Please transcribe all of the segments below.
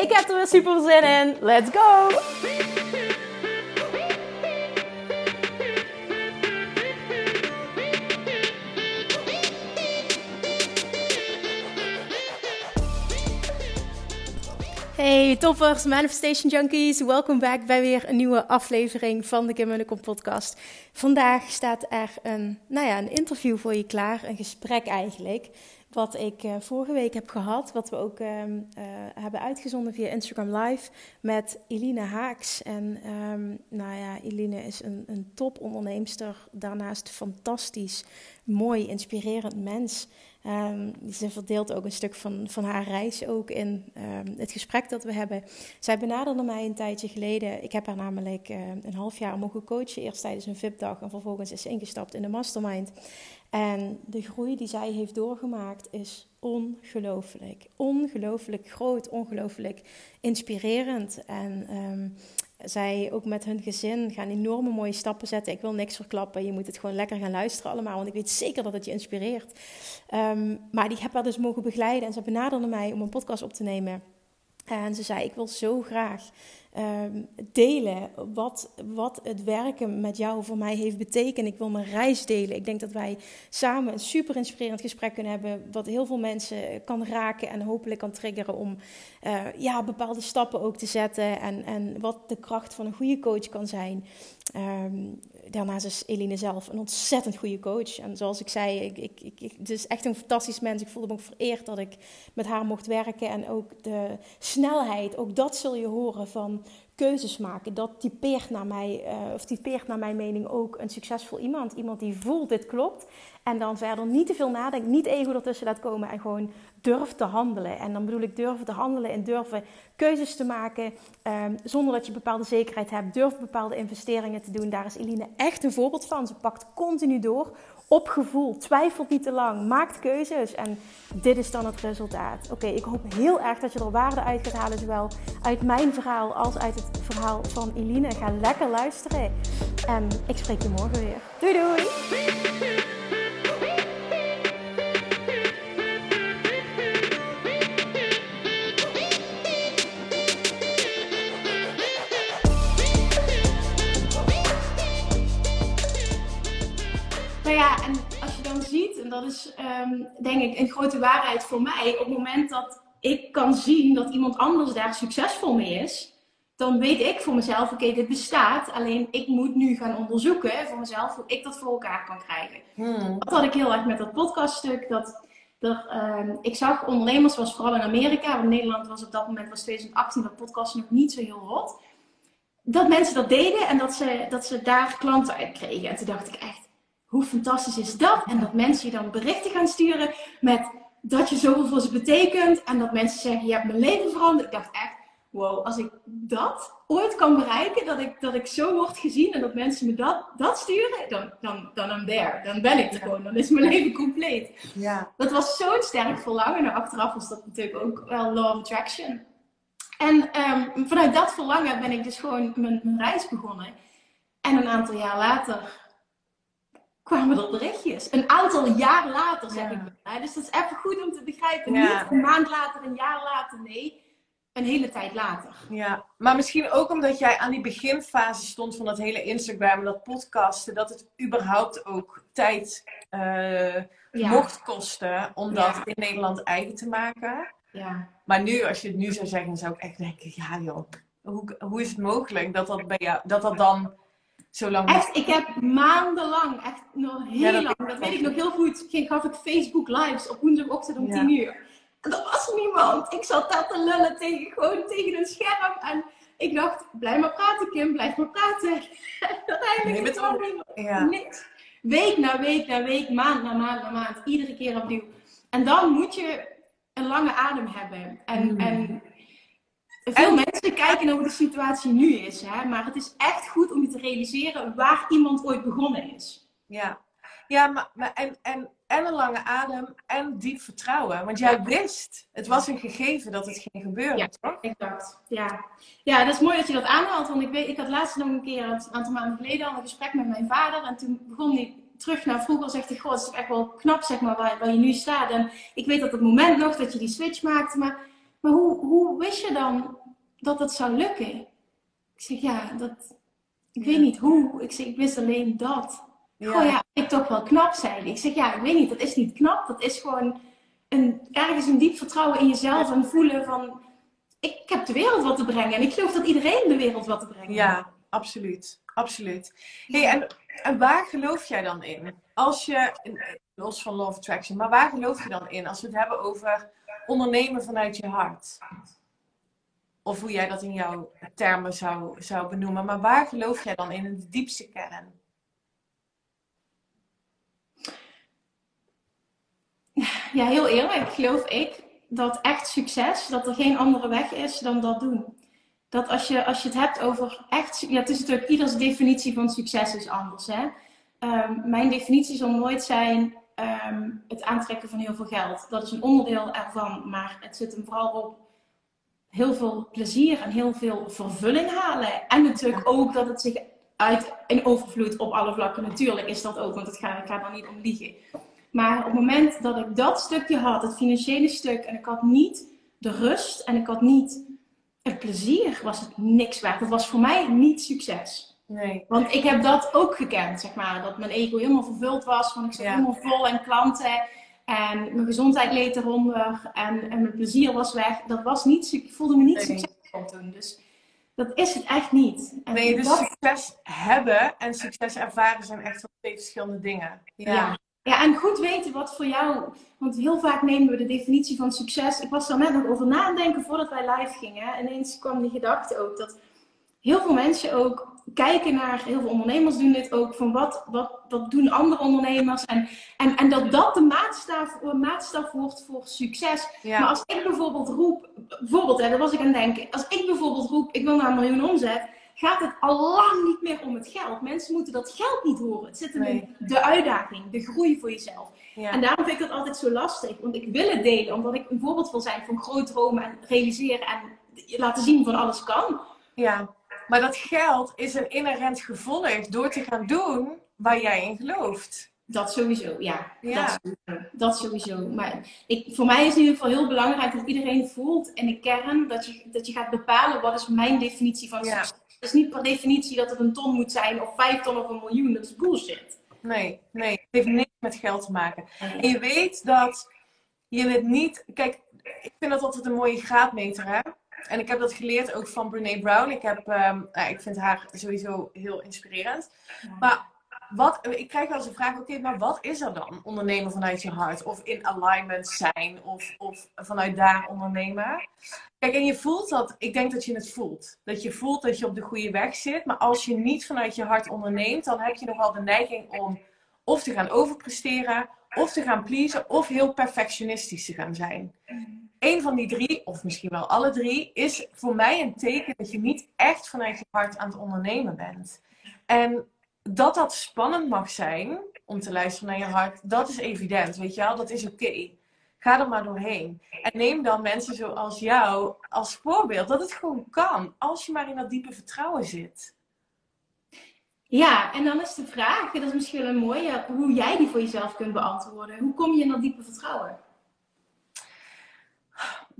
Ik heb er weer super zin in. Let's go! Hey toppers, Manifestation Junkies, welkom back bij weer een nieuwe aflevering van de Kim Munnekom podcast. Vandaag staat er een, nou ja, een interview voor je klaar, een gesprek eigenlijk, wat ik uh, vorige week heb gehad, wat we ook uh, uh, hebben uitgezonden via Instagram Live met Eline Haaks. En um, nou ja, Eline is een, een toponderneemster, daarnaast fantastisch, mooi, inspirerend mens. Um, ze verdeelt ook een stuk van, van haar reis ook in het gesprek dat we hebben. Zij benaderde mij een tijdje geleden. Ik heb haar namelijk uh, een half jaar mogen coachen. Eerst tijdens een VIP-dag en vervolgens is ze ingestapt in de mastermind. En de groei die zij heeft doorgemaakt is ongelooflijk. Ongelooflijk groot, ongelooflijk inspirerend. En um, zij ook met hun gezin gaan enorme mooie stappen zetten. Ik wil niks verklappen. Je moet het gewoon lekker gaan luisteren allemaal. Want ik weet zeker dat het je inspireert. Um, maar die heb haar dus mogen begeleiden. En ze benaderde mij om een podcast op te nemen. En ze zei: Ik wil zo graag um, delen wat, wat het werken met jou voor mij heeft betekend. Ik wil mijn reis delen. Ik denk dat wij samen een super inspirerend gesprek kunnen hebben. Wat heel veel mensen kan raken en hopelijk kan triggeren om uh, ja, bepaalde stappen ook te zetten. En, en wat de kracht van een goede coach kan zijn. Um, daarnaast is Eline zelf een ontzettend goede coach. En zoals ik zei, ik, ik, ik, het is echt een fantastisch mens. Ik voelde me ook vereerd dat ik met haar mocht werken. En ook de snelheid, ook dat zul je horen van keuzes maken. Dat typeert naar, mij, uh, of typeert naar mijn mening ook een succesvol iemand. Iemand die voelt, dit klopt. En dan verder niet te veel nadenkt, niet ego ertussen laat komen en gewoon durft te handelen. En dan bedoel ik durven te handelen en durven keuzes te maken um, zonder dat je bepaalde zekerheid hebt. Durf bepaalde investeringen te doen. Daar is Eline echt een voorbeeld van. Ze pakt continu door op gevoel, twijfelt niet te lang, maakt keuzes en dit is dan het resultaat. Oké, ik hoop heel erg dat je er waarde uit gaat halen, zowel uit mijn verhaal als uit het verhaal van Eline. Ga lekker luisteren en ik spreek je morgen weer. Doei doei! Ja, en als je dan ziet, en dat is um, denk ik een grote waarheid voor mij, op het moment dat ik kan zien dat iemand anders daar succesvol mee is, dan weet ik voor mezelf, oké, okay, dit bestaat. Alleen ik moet nu gaan onderzoeken voor mezelf hoe ik dat voor elkaar kan krijgen. Hmm. Dat had ik heel erg met dat podcaststuk. Dat, dat um, ik zag ondernemers, was vooral in Amerika, in Nederland was op dat moment, was 2018, dat podcast nog niet zo heel hot. Dat mensen dat deden en dat ze, dat ze daar klanten uit kregen. En toen dacht ik echt, hoe fantastisch is dat? En dat mensen je dan berichten gaan sturen met dat je zoveel voor ze betekent. En dat mensen zeggen, je hebt mijn leven veranderd. Ik dacht echt, wow, als ik dat ooit kan bereiken, dat ik, dat ik zo word gezien en dat mensen me dat, dat sturen, dan, dan, dan I'm there. Dan ben ik er gewoon. Dan is mijn leven compleet. Ja. Dat was zo'n sterk verlangen. En achteraf was dat natuurlijk ook wel law of attraction. En um, vanuit dat verlangen ben ik dus gewoon mijn, mijn reis begonnen. En een aantal jaar later kwamen er berichtjes. Een aantal jaar later, zeg ik. Dus dat is even goed om te begrijpen. Niet een maand later, een jaar later, nee. Een hele tijd later. Ja, maar misschien ook omdat jij aan die beginfase stond van dat hele Instagram, dat podcasten, dat het überhaupt ook tijd uh, mocht kosten om dat in Nederland eigen te maken. Ja. Maar nu, als je het nu zou zeggen, zou ik echt denken, ja joh, hoe, hoe is het mogelijk dat dat bij jou, dat dat dan Echt, ik heb maandenlang, echt nog heel lang, dat weet ik nog heel goed, ging, gaf ik Facebook lives op woensdagochtend om 10 uur. En er was niemand. Ik zat daar te lullen tegen, gewoon tegen een scherm. En ik dacht, blijf maar praten Kim, blijf maar praten. Uiteindelijk kwam niemand. Ja. Niks. Week na week na week, maand na maand na maand, iedere keer opnieuw. En dan moet je een lange adem hebben. En, mm. en Veel mensen kijken naar hoe de situatie nu is, hè? maar het is echt goed om je te realiseren waar iemand ooit begonnen is. Ja, ja maar, maar en, en, en een lange adem en diep vertrouwen. Want jij wist, het was een gegeven dat het ging gebeuren, ja, toch? Exact, ja. Ja, dat is mooi dat je dat aanhaalt, want ik, weet, ik had laatst nog een keer, een aantal maanden geleden, al een gesprek met mijn vader. En toen begon hij terug naar vroeger, zegt hij, goh, het is echt wel knap, zeg maar, waar, waar je nu staat. En ik weet dat het moment nog dat je die switch maakte, maar, maar hoe, hoe wist je dan dat het zou lukken? Ik zeg, ja, dat, ik weet niet hoe. Ik zeg, ik wist alleen dat. Ja. Oh ja, ik toch wel knap zijn. Ik zeg, ja, ik weet niet, dat is niet knap. Dat is gewoon een, ergens een diep vertrouwen in jezelf en voelen van, ik heb de wereld wat te brengen. En ik geloof dat iedereen de wereld wat te brengen Ja, absoluut. Absoluut. Hey, en, en waar geloof jij dan in? Als je, los van Love Attraction, maar waar geloof je dan in als we het hebben over ondernemen vanuit je hart? Of hoe jij dat in jouw termen zou, zou benoemen. Maar waar geloof jij dan in, in de diepste kern? Ja, heel eerlijk geloof ik dat echt succes, dat er geen andere weg is dan dat doen. Dat als je, als je het hebt over echt, ja, het is natuurlijk ieders definitie van succes is anders. Hè? Um, mijn definitie zal nooit zijn um, het aantrekken van heel veel geld. Dat is een onderdeel ervan, maar het zit hem vooral op heel veel plezier en heel veel vervulling halen. En natuurlijk ook dat het zich uit in overvloed op alle vlakken. Natuurlijk is dat ook, want het gaat, ik ga daar niet om liegen. Maar op het moment dat ik dat stukje had, het financiële stuk, en ik had niet de rust en ik had niet het plezier, was het niks waard. Dat was voor mij niet succes. Nee. Want ik heb dat ook gekend, zeg maar. Dat mijn ego helemaal vervuld was. Van ik zat helemaal vol en klanten. En mijn gezondheid leed eronder. En, en mijn plezier was weg. Dat was niet, ik voelde me niet nee. succesvol toen. Dus dat is het echt niet. En nee, dus succes hebben en succes ervaren zijn echt wel twee verschillende dingen. Ja. ja. ja. en goed weten wat voor jou. Want heel vaak nemen we de definitie van succes. Ik was er net nog over nadenken voordat wij live gingen. En ineens kwam die gedachte ook dat heel veel mensen ook kijken naar, heel veel ondernemers doen dit ook, van wat, wat, wat doen andere ondernemers. En, en, en dat dat de maatstaf, maatstaf wordt voor succes. Maar als ik bijvoorbeeld roep, bijvoorbeeld, hè, daar was ik aan het denken, als ik bijvoorbeeld roep, ik wil naar een miljoen omzet, gaat het al lang niet meer om het geld. Mensen moeten dat geld niet horen. Het zit in de uitdaging, de groei voor jezelf. En daarom vind ik dat altijd zo lastig. Want ik wil het delen, omdat ik een voorbeeld wil zijn van groot dromen en realiseren en laten zien van alles kan. Ja. Maar dat geld is een inherent gevolg door te gaan doen waar jij in gelooft. Dat sowieso, ja. ja. Dat, sowieso. dat sowieso. Maar ik, voor mij is het in ieder geval heel belangrijk dat iedereen voelt in de kern dat je, dat je gaat bepalen wat is mijn definitie van succes. Het is niet per definitie dat het een ton moet zijn of vijf ton of een miljoen. Dat is bullshit. Nee, nee. Het heeft niks met geld te maken. En je weet dat je het niet... Kijk, ik vind dat altijd een mooie graadmeter, hè? En ik heb dat geleerd ook van Brene Brown. Ik, heb, um, nou, ik vind haar sowieso heel inspirerend. Maar wat, ik krijg wel eens een vraag, oké, maar wat is er dan? Ondernemen vanuit je hart of in alignment zijn of, of vanuit daar ondernemen. Kijk, en je voelt dat, ik denk dat je het voelt. Dat je voelt dat je op de goede weg zit. Maar als je niet vanuit je hart onderneemt, dan heb je nogal de neiging om of te gaan overpresteren, of te gaan pleasen, of heel perfectionistisch te gaan zijn. Een van die drie, of misschien wel alle drie, is voor mij een teken dat je niet echt vanuit je hart aan het ondernemen bent. En dat dat spannend mag zijn om te luisteren naar je hart, dat is evident, weet je wel, dat is oké. Ga er maar doorheen. En neem dan mensen zoals jou als voorbeeld, dat het gewoon kan, als je maar in dat diepe vertrouwen zit. Ja, en dan is de vraag, dat is misschien een mooie, hoe jij die voor jezelf kunt beantwoorden. Hoe kom je in dat diepe vertrouwen?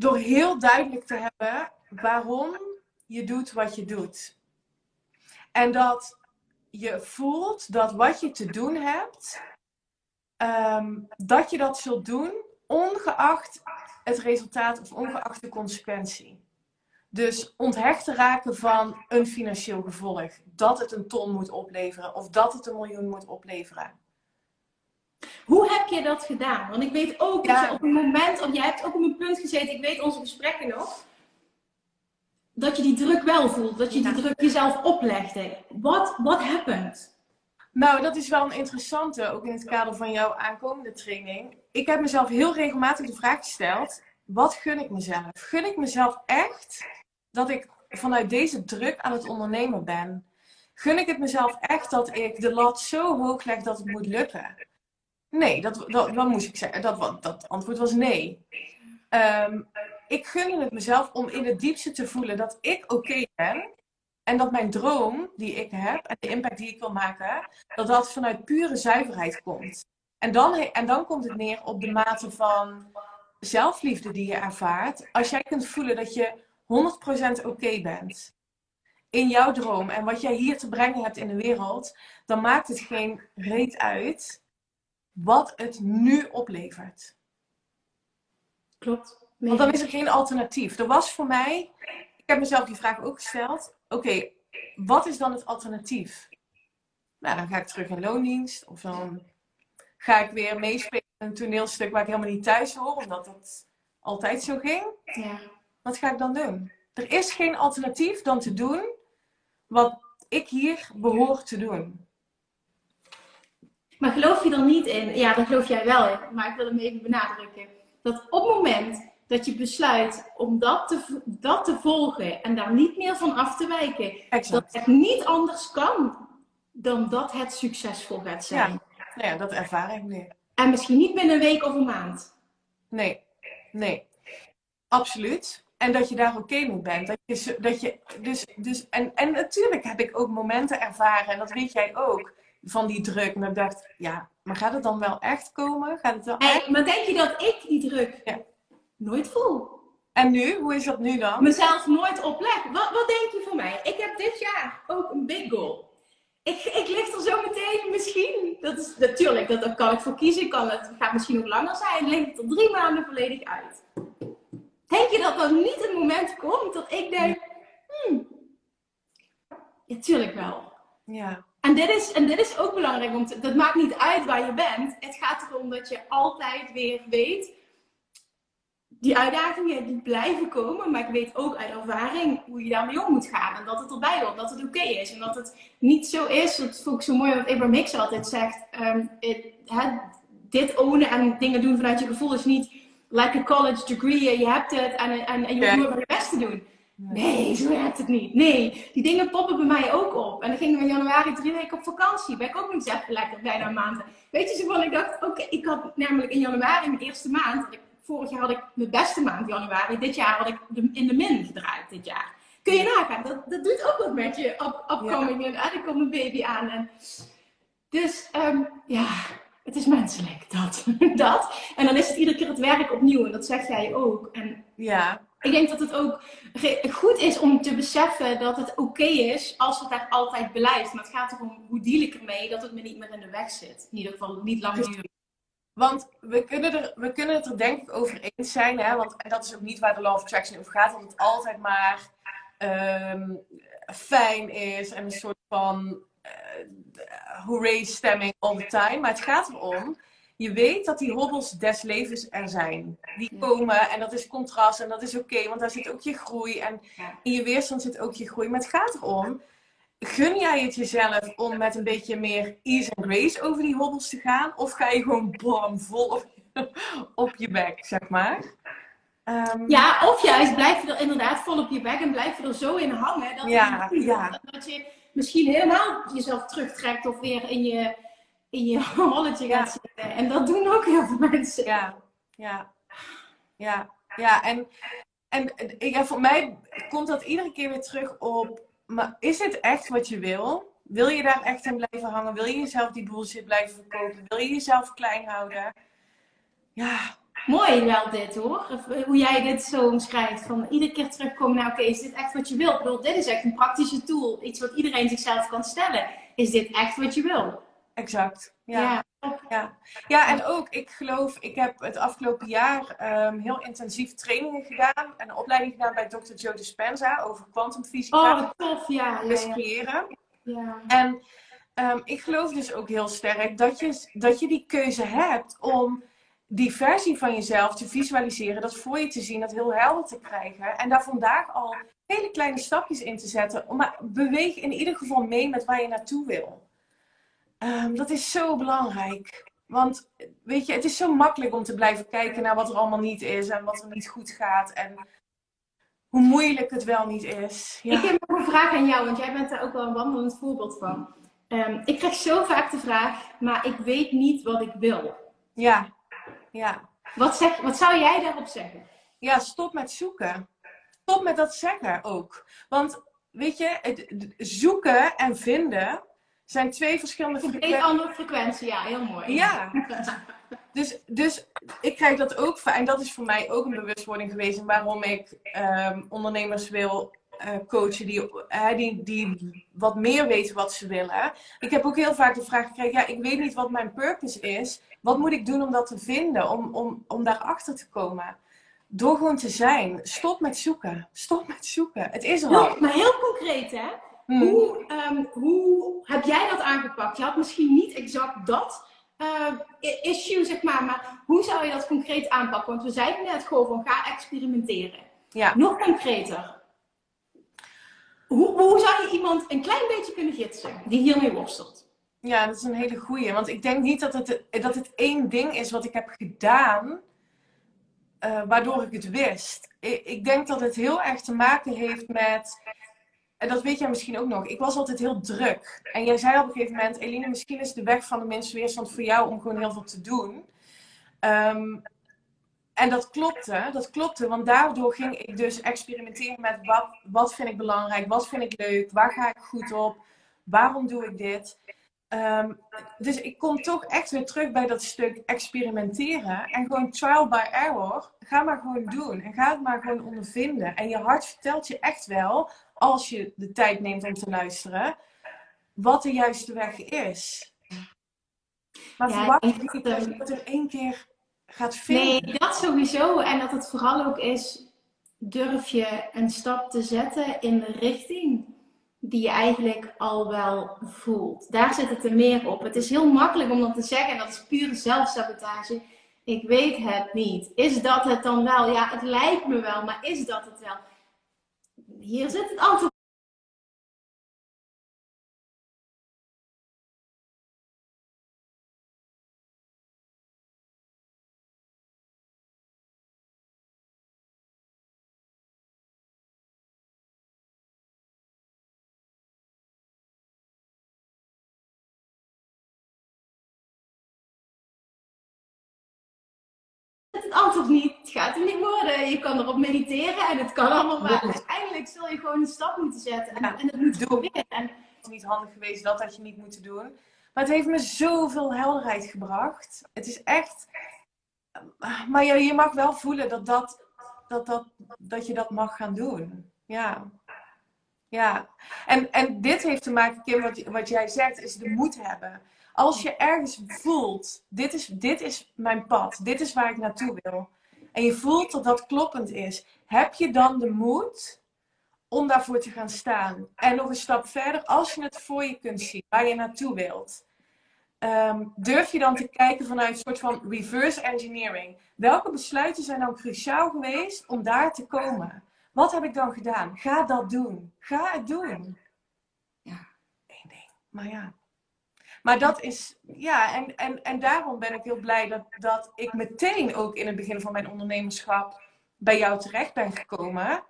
door heel duidelijk te hebben waarom je doet wat je doet. En dat je voelt dat wat je te doen hebt, ehm, dat je dat zult doen ongeacht het resultaat of ongeacht de consequentie. Dus onthecht te raken van een financieel gevolg. Dat het een ton moet opleveren of dat het een miljoen moet opleveren. Hoe heb je dat gedaan? Want ik weet ook dat je op een moment, of jij hebt ook op een punt gezeten, ik weet onze gesprekken nog, dat je die druk wel voelt, dat je die druk jezelf oplegde. Wat what happened? Nou, dat is wel een interessante, ook in het kader van jouw aankomende training. Ik heb mezelf heel regelmatig de vraag gesteld: wat gun ik mezelf? Gun ik mezelf echt dat ik vanuit deze druk aan het ondernemen ben, gun ik het mezelf echt dat ik de lat zo hoog leg dat het moet lukken? Nee, dat, dat, moest ik zeggen? Dat, dat antwoord was nee. Um, ik gun het mezelf om in het diepste te voelen dat ik oké ben. En dat mijn droom die ik heb en de impact die ik wil maken, dat dat vanuit pure zuiverheid komt. En dan, en dan komt het neer op de mate van zelfliefde die je ervaart. Als jij kunt voelen dat je 100% oké bent in jouw droom en wat jij hier te brengen hebt in de wereld, dan maakt het geen reet uit wat het nu oplevert. Klopt. Want dan is er geen alternatief. Er was voor mij, ik heb mezelf die vraag ook gesteld. Oké, wat is dan het alternatief? Nou, dan ga ik terug in loondienst. Of dan ga ik weer meespelen een toneelstuk waar ik helemaal niet thuis hoor, omdat dat altijd zo ging. Ja. Wat ga ik dan doen? Er is geen alternatief dan te doen wat ik hier behoor te doen. Maar geloof je er niet in? Ja, daar geloof jij wel in. Maar ik wil hem even benadrukken. Dat op het moment dat je besluit om dat te, dat te volgen en daar niet meer van af te wijken, dat het niet anders kan dan dat het succesvol gaat zijn. Ja, nou ja dat ervaar ik nu. En misschien niet binnen een week of een maand. Nee, nee. Absoluut. En dat je daar oké mee bent. Dat je, dat je, dus, dus, en, en natuurlijk heb ik ook momenten ervaren, en dat weet jij ook, van die druk. En ik dacht, ja, maar gaat het dan wel echt komen? Gaat het wel echt... maar denk je dat ik die druk ja nooit voel. En nu? Hoe is dat nu dan? Mezelf nooit opleg. Wat, wat denk je van mij? Ik heb dit jaar ook een big goal. Ik, ik lig er zo meteen misschien. Dat is natuurlijk, dat, daar kan ik voor kiezen. Kan het gaat misschien nog langer zijn. Ligt het er drie maanden volledig uit. Denk je dat er niet een moment komt dat ik denk, hmm, ja, tuurlijk wel. Ja. En dit, is, en dit is ook belangrijk, want dat maakt niet uit waar je bent. Het gaat erom dat je altijd weer weet die uitdagingen die blijven komen, maar ik weet ook uit ervaring hoe je daarmee om moet gaan. En dat het erbij hoort, dat het oké is. En dat het niet zo is, dat vond ik zo mooi wat Abraham Hicks altijd zegt. Um, dit ownen en dingen doen vanuit je gevoel is niet like a college degree. Je hebt het en, en, en je moet maar je best te doen. Nee, zo werkt het niet. Nee, die dingen poppen bij mij ook op. En dan gingen we in januari drie weken op vakantie. Ben ik ook niet zeggen lekker bijna een maand. Weet je, zo van ik dacht, oké, ik had namelijk in januari, mijn eerste maand, vorig jaar had ik mijn beste maand januari. Dit jaar had ik in de min gedraaid dit jaar. Kun je nagaan, dat, dat doet ook wat met je opkoming. En er komt een baby aan. En, dus um, ja, het is menselijk, dat. dat. En dan is het iedere keer het werk opnieuw. En dat zeg jij ook. En ja. Ik denk dat het ook goed is om te beseffen dat het oké is als het daar altijd blijft. Maar het gaat erom hoe deal ik ermee dat het me niet meer in de weg zit. In ieder geval niet langdurig. Want we kunnen, er, we kunnen het er denk ik over eens zijn. Hè? Want en dat is ook niet waar de Law of Attraction over gaat. Dat het altijd maar um, fijn is. En een soort van uh, hooray stemming all the time. Maar het gaat erom. Je weet dat die hobbels des levens er zijn. Die komen en dat is contrast en dat is oké. want daar zit ook je groei. En in je weerstand zit ook je groei. Maar het gaat erom gun jij het jezelf om met een beetje meer ease and grace over die hobbels te gaan? Of ga je gewoon bam, vol op, op je bek, zeg maar? Um, ja, of juist blijf je er inderdaad vol op je bek en blijf je er zo in hangen dat, ja, je, ja. dat je misschien helemaal jezelf terugtrekt of weer in je, in je holletje gaat zitten. En dat doen ook heel veel mensen. Ja, ja, ja, ja. En, en ja, voor mij komt dat iedere keer weer terug op maar is het echt wat je wil? Wil je daar echt in blijven hangen? Wil je jezelf die bullshit blijven verkopen? Wil je jezelf klein houden? Ja. Mooi wel dit hoor. Hoe jij dit zo omschrijft. Van iedere keer terugkomen naar oké, is dit echt wat je wil? Ik bedoel, dit is echt een praktische tool. Iets wat iedereen zichzelf kan stellen. Is dit echt wat je wil? Exact. Ja. ja. Ja. en ook, ik geloof, ik heb het afgelopen jaar um, heel intensief trainingen gedaan. En een opleiding gedaan bij Dr. Joe Dispenza over kwantumfysica. Oh, tof, ja. ja, Ja. En um, ik geloof dus ook heel sterk dat je, dat je die keuze hebt om die versie van jezelf te visualiseren, dat voor je te zien, dat heel helder te krijgen. En daar vandaag al hele kleine stapjes in te zetten. Maar beweeg in ieder geval mee met waar je naartoe wil. Um, dat is zo belangrijk. Want weet je, het is zo makkelijk om te blijven kijken naar wat er allemaal niet is en wat er niet goed gaat. En hoe moeilijk het wel niet is. Ja. Ik heb nog een vraag aan jou, want jij bent daar ook wel een wandelend voorbeeld van. Ehm, ik krijg zo vaak de vraag, maar ik weet niet wat ik wil. Ja, ja. Wat, zeg, wat zou jij daarop zeggen? Ja, stop met zoeken. Stop met dat zeggen ook. Want weet je, het, zoeken en vinden zijn twee verschillende frequenties. Een andere frequentie, ja, heel mooi. Ja. dus, dus ik krijg dat ook En dat is voor mij ook een bewustwording geweest. waarom ik um, ondernemers wil uh, coachen die, uh, die, die wat meer weten wat ze willen. Ik heb ook heel vaak de vraag gekregen: ja, ik weet niet wat mijn purpose is. Wat moet ik doen om dat te vinden, om, om, om daarachter te komen? Door gewoon te zijn. Stop met zoeken. Stop met zoeken. Het is er al. Maar heel concreet, hè? Hmm. Hoe, um, hoe heb jij dat aangepakt? Je had misschien niet exact dat uh, issue, zeg maar, maar hoe zou je dat concreet aanpakken? Want we zeiden net gewoon van ga experimenteren. Ja. Nog concreter. Hoe, hoe zou je iemand een klein beetje kunnen gidsen die hiermee worstelt? Ja, dat is een hele goeie. Want ik denk niet dat het, dat het één ding is wat ik heb gedaan, uh, waardoor ik het wist. Ik, ik, denk dat het heel erg te maken heeft met. En dat weet jij misschien ook nog. Ik was altijd heel druk. En jij zei op een gegeven moment: Eline, misschien is de weg van de minste weerstand voor jou om gewoon heel veel te doen. Um, en dat klopte, dat klopte, want daardoor ging ik dus experimenteren met wat, vind ik belangrijk, wat vind ik leuk, waar ga ik goed op, waarom doe ik dit. Um, dus ik kom toch echt weer terug bij dat stuk experimenteren en gewoon trial by error. Ga maar gewoon doen en ga het maar gewoon ondervinden. En je hart vertelt je echt wel, als je de tijd neemt om te luisteren, wat de juiste weg is. Maar ja, verwacht niet dat je het in één keer gaat vinden. Nee, dat sowieso. En dat het vooral ook is, durf je een stap te zetten in de richting die je eigenlijk al wel voelt. Daar zit het er meer op. Het is heel makkelijk om dat te zeggen en dat is pure zelfsabotage. Ik weet het niet. Is dat het dan wel? Ja, het lijkt me wel, maar is dat het wel? Hier zit het antwoord het antwoord niet. Het gaat er niet worden. Je kan erop mediteren en het kan allemaal maar. Uiteindelijk zul je gewoon een stap moeten zetten. En, en het moet proberen. En... Het is niet handig geweest, dat had je niet moeten doen. Maar het heeft me zoveel helderheid gebracht. Het is echt... Maar je, je mag wel voelen dat, dat, dat, dat, dat je dat mag gaan doen. Ja. Ja. En, en dit heeft te maken, Kim, wat, wat jij zegt, is de moed hebben als je ergens voelt, dit is, dit is mijn pad, dit is waar ik naartoe wil. En je voelt dat dat kloppend is, heb je dan de moed om daarvoor te gaan staan? En nog een stap verder, als je het voor je kunt zien, waar je naartoe wilt. Ehm, durf je dan te kijken vanuit een soort van reverse engineering. Welke besluiten zijn dan cruciaal geweest om daar te komen? Wat heb ik dan gedaan? Ga dat doen. Ga het doen. Ja, één ding. Maar ja, maar dat is, ja, en, en, en daarom ben ik heel blij dat, dat ik meteen ook in het begin van mijn ondernemerschap bij jou terecht ben gekomen.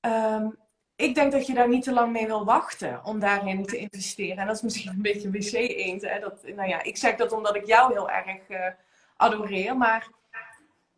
Ehm, ik denk dat je daar niet te lang mee wil wachten om daarin te investeren. En dat is misschien een beetje wc-eend. Nou ja, ik zeg dat omdat ik jou heel erg uh, adoreer. Maar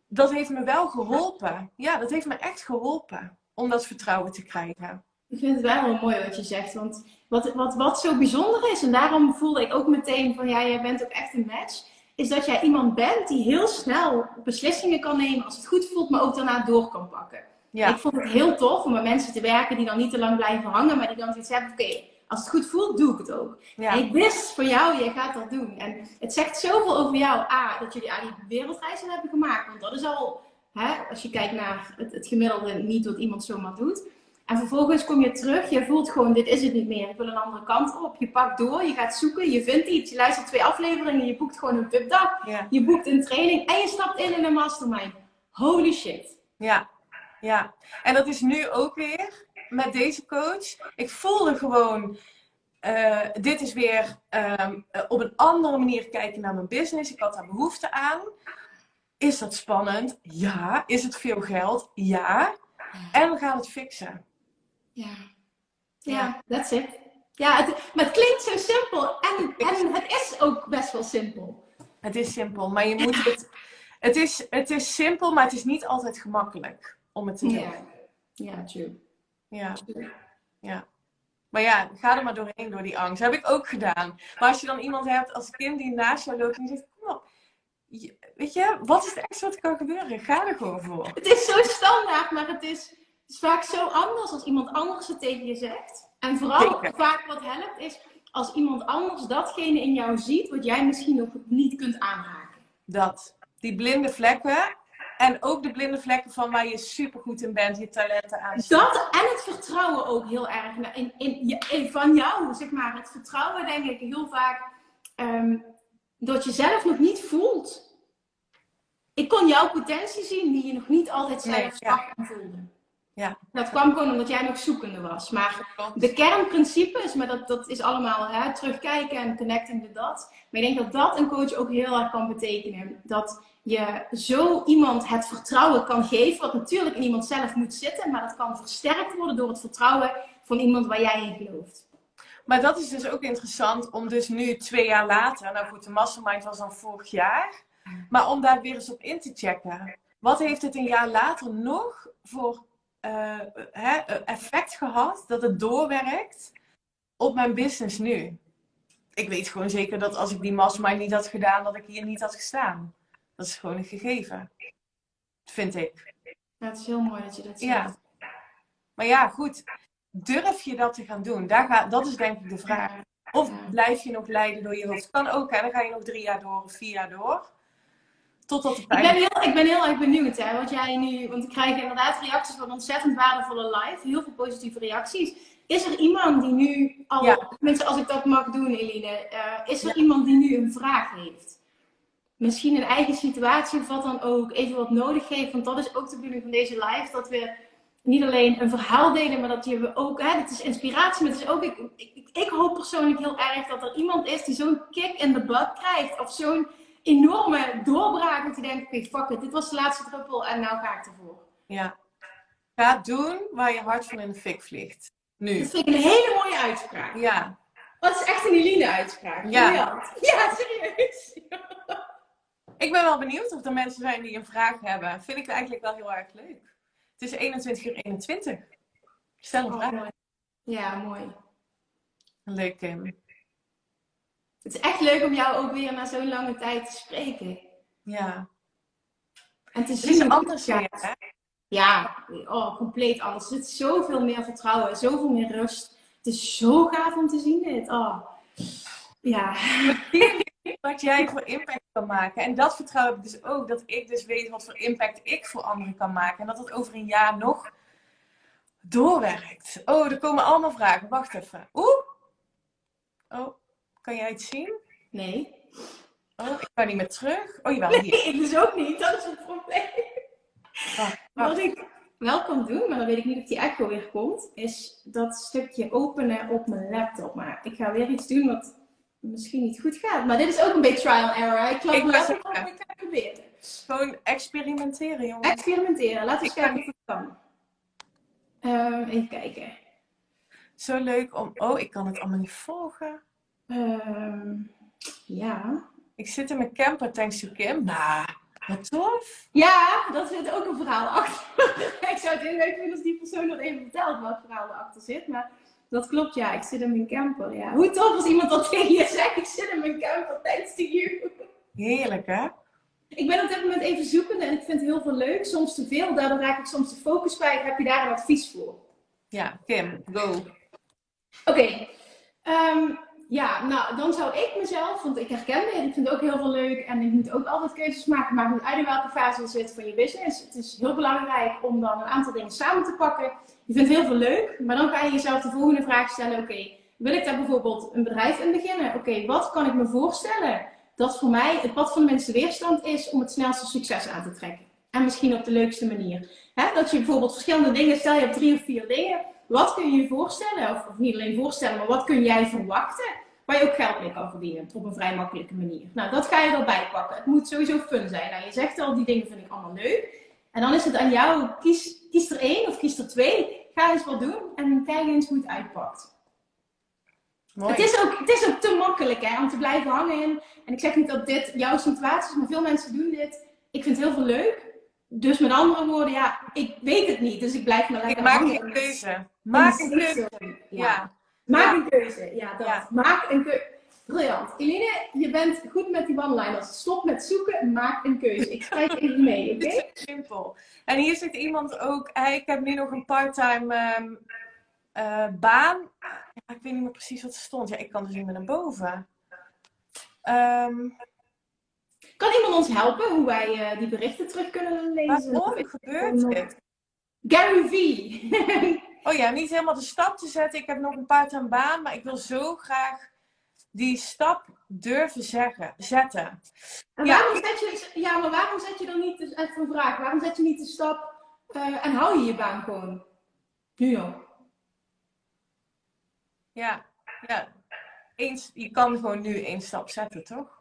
dat heeft me wel geholpen. Ja, dat heeft me echt geholpen om dat vertrouwen te krijgen. Ik vind het wel heel mooi wat je zegt. Want wat, wat, wat zo bijzonder is, en daarom voelde ik ook meteen van ja, jij bent ook echt een match. Is dat jij iemand bent die heel snel beslissingen kan nemen als het goed voelt, maar ook daarna door kan pakken. Ja. Ik vond het heel tof om met mensen te werken die dan niet te lang blijven hangen, maar die dan zoiets hebben: oké, als het goed voelt, doe ik het ook. Ja. ik wist voor jou, jij gaat dat doen. En het zegt zoveel over jou, A, dat jullie aan die wereldreizen hebben gemaakt. Want dat is al, hè, als je kijkt naar het, het gemiddelde, niet wat iemand zomaar doet. En vervolgens kom je terug, je voelt gewoon, dit is het niet meer. Ik wil een andere kant op. Je pakt door, je gaat zoeken, je vindt iets. Je luistert twee afleveringen, je boekt gewoon een VIP-dag. Je boekt een training en je stapt in in een mastermind. Holy shit. Ja, ja. En dat is nu ook weer met deze coach. Ik voelde gewoon, uh, dit is weer ehm, op een andere manier kijken naar mijn business. Ik had daar behoefte aan. Is dat spannend? Ja. Is het veel geld? Ja. En we gaan het fixen. Ja. Ja, that's it. Ja, het, maar het klinkt zo simpel. En, en het is ook best wel simpel. Het is simpel, maar je moet het... Het is, het is simpel, maar het is niet altijd gemakkelijk om het te doen. Ja, ja true. Ja. ja. Maar ja, ga er maar doorheen door die angst. Dat heb ik ook gedaan. Maar als je dan iemand hebt als kind die naast jou loopt en die zegt, kom op. Weet je, wat is het ergste wat kan gebeuren? Ga er gewoon voor. Het is zo standaard, maar het is, is vaak zo anders als iemand anders het tegen je zegt. En vooral vaak wat helpt is als iemand anders datgene in jou ziet wat jij misschien nog niet kunt aanraken. Dat. Die blinde vlekken. En ook de blinde vlekken van waar je supergoed in bent, je talenten aan. Dat en het vertrouwen ook heel erg. In, in, in, van jou, zeg maar. Het vertrouwen denk ik heel vaak um, dat je zelf nog niet voelt. Ik kon jouw potentie zien die je nog niet altijd zelf nee, zag en voelde. Ja. Dat kwam gewoon omdat jij nog zoekende was. Maar de kernprincipes, maar dat, dat is allemaal hè, terugkijken en connecting the dots. Maar ik denk dat dat een coach ook heel erg kan betekenen. Dat je zo iemand het vertrouwen kan geven, wat natuurlijk in iemand zelf moet zitten, maar dat kan versterkt worden door het vertrouwen van iemand waar jij in gelooft. Maar dat is dus ook interessant om dus nu twee jaar later, nou goed, de mastermind was dan vorig jaar, maar om daar weer eens op in te checken. Wat heeft het een jaar later nog voor uh, hè, effect gehad dat het doorwerkt op mijn business nu? Ik weet gewoon zeker dat als ik die mastermind niet had gedaan, dat ik hier niet had gestaan. Dat is gewoon een gegeven. Vind ik. Ja, het is heel mooi dat je dat zegt. Ja. Maar ja, goed. Durf je dat te gaan doen? Daar gaat, dat is denk ik de vraag. Of blijf je nog leiden door je hoofd? Kan ook, hè? Dan ga je nog drie jaar door of vier jaar door. Totdat ik, ben heel, ik ben heel erg benieuwd, hè. Wat jij nu... Want ik krijg inderdaad reacties van ontzettend waardevolle live. Heel veel positieve reacties. Is er iemand die nu al... Ja. Mensen, als ik dat mag doen, Eline. Uh, is er iemand die nu een vraag heeft? misschien een eigen situatie of wat dan ook even wat nodig heeft. Want dat is ook de bedoeling van deze live. Dat we niet alleen een verhaal delen, maar dat je ook, hè, het is inspiratie, maar het is ook, ik, ik, ik hoop persoonlijk heel erg dat er iemand is die zo'n kick in de butt krijgt. Of zo'n enorme doorbraak dat je denkt, oké, fuck it, dit was de laatste druppel en nou ga ik ervoor. Ja. Ga doen waar je hart van in de fik vliegt. Nu. Dat vind ik een hele mooie uitspraak. Ja. Dat is echt een Eline uitspraak. Ja. Ja, serieus. Ik ben wel benieuwd of er mensen zijn die een vraag hebben. Vind ik eigenlijk wel heel erg leuk. Het is 21 uur 21. Stel een oh, vraag. Ja, mooi. Leuk, Kim. Het is echt leuk om jou ook weer na zo'n lange tijd te spreken. Ja. En te zien. Het is anders weer, hè? Ja, oh, compleet anders. Er zit zoveel meer vertrouwen, zoveel meer rust. Het is zo gaaf om te zien dit. Oh. Ja wat jij voor impact kan maken. En dat vertrouw ik dus ook. Dat ik dus weet wat voor impact ik voor anderen kan maken. En dat het over een jaar nog doorwerkt. Oh, er komen allemaal vragen. Wacht even. Oeh. Oh, kan jij het zien? Nee. Oh, ik kan niet meer terug. Oh, jawel. Nee, ik dus ook niet. Dat is het probleem. Wat ik wel kan doen, maar dan weet ik niet of die echo weer komt, is dat stukje openen op mijn laptop. Maar ik ga weer iets doen wat misschien niet goed gaat. Maar dit is ook een beetje trial and error. Ik klap ik ga proberen. Gewoon experimenteren, jongens. Experimenteren. Laten we eens kijken of het kan. Uh, even kijken. Zo leuk om... Oh, ik kan het allemaal niet volgen. Uh, ja. Ik zit in mijn camper, thanks to Kim. Nou, wat tof. Ja, dat zit ook een verhaal achter. ik zou het heel leuk vinden als die persoon nog even vertelt wat verhaal erachter zit. Maar dat klopt, ja. Ik zit in mijn camper, ja. Hoe tof als iemand dat tegen je zegt. Ik zit in mijn camper, thanks to you. Heerlijk, hè? Ik ben op dit moment even zoekende en ik vind het heel veel leuk. Soms te veel, daardoor raak ik soms de focus kwijt. Heb je daar een advies voor? Ja, Kim, go. Oké. Okay. Ehm, ja, nou, dan zou ik mezelf, want ik herken dit, ik vind het ook heel veel leuk en ik moet ook altijd keuzes maken, maar uit in welke fase je zit van je business. Het is heel belangrijk om dan een aantal dingen samen te pakken. Je vindt heel veel leuk, maar dan ga je jezelf de volgende vraag stellen, oké, wil ik daar bijvoorbeeld een bedrijf in beginnen? Oké, wat kan ik me voorstellen dat voor mij het pad van de minste weerstand is om het snelste succes aan te trekken? En misschien op de leukste manier. dat je bijvoorbeeld verschillende dingen, stel je hebt drie of vier dingen, wat kun je je voorstellen? Of, of, niet alleen voorstellen, maar wat kun jij verwachten? Waar je ook geld mee kan verdienen op een vrij makkelijke manier. Nou, dat ga je erbij pakken. Het moet sowieso fun zijn. Nou, je zegt al, die dingen vind ik allemaal leuk. En dan is het aan jou, kies, kies er één of kies er twee. Ga eens wat doen en kijk eens hoe het uitpakt. Het is, ook, het is ook te makkelijk hè, om te blijven hangen in. En ik zeg niet dat dit jouw situatie is, maar veel mensen doen dit. Ik vind het heel veel leuk. Dus met andere woorden, ja, ik weet het niet. Dus ik blijf maar lekker ik maak een keuze. Maak een keuze. Ja. Maak een keuze. Ja, dat. Maak een keuze. Briljant. Eline, je bent goed met die one-liners. Stop met zoeken, maak een keuze. Ik schrijf even mee, oké? Okay? Simpel. En hier zegt iemand ook, hey, ik heb nu nog een parttime um, uh, baan. Ja, ik weet niet meer precies wat er stond. Ja, ik kan dus niet meer naar boven. Um, kan iemand ons helpen hoe wij uh, die berichten terug kunnen lezen? Waarom gebeurt dit? Gary V. oh ja, niet helemaal de stap te zetten. Ik heb nog een part-time baan, maar ik wil zo graag die stap durven zeggen, zetten. En ja. waarom zet je, ja, maar waarom zet je dan niet, dus even een vraag, waarom zet je niet de stap uh, en hou je je baan gewoon? Nu al. Ja, ja. Eens, je kan gewoon nu één stap zetten, toch?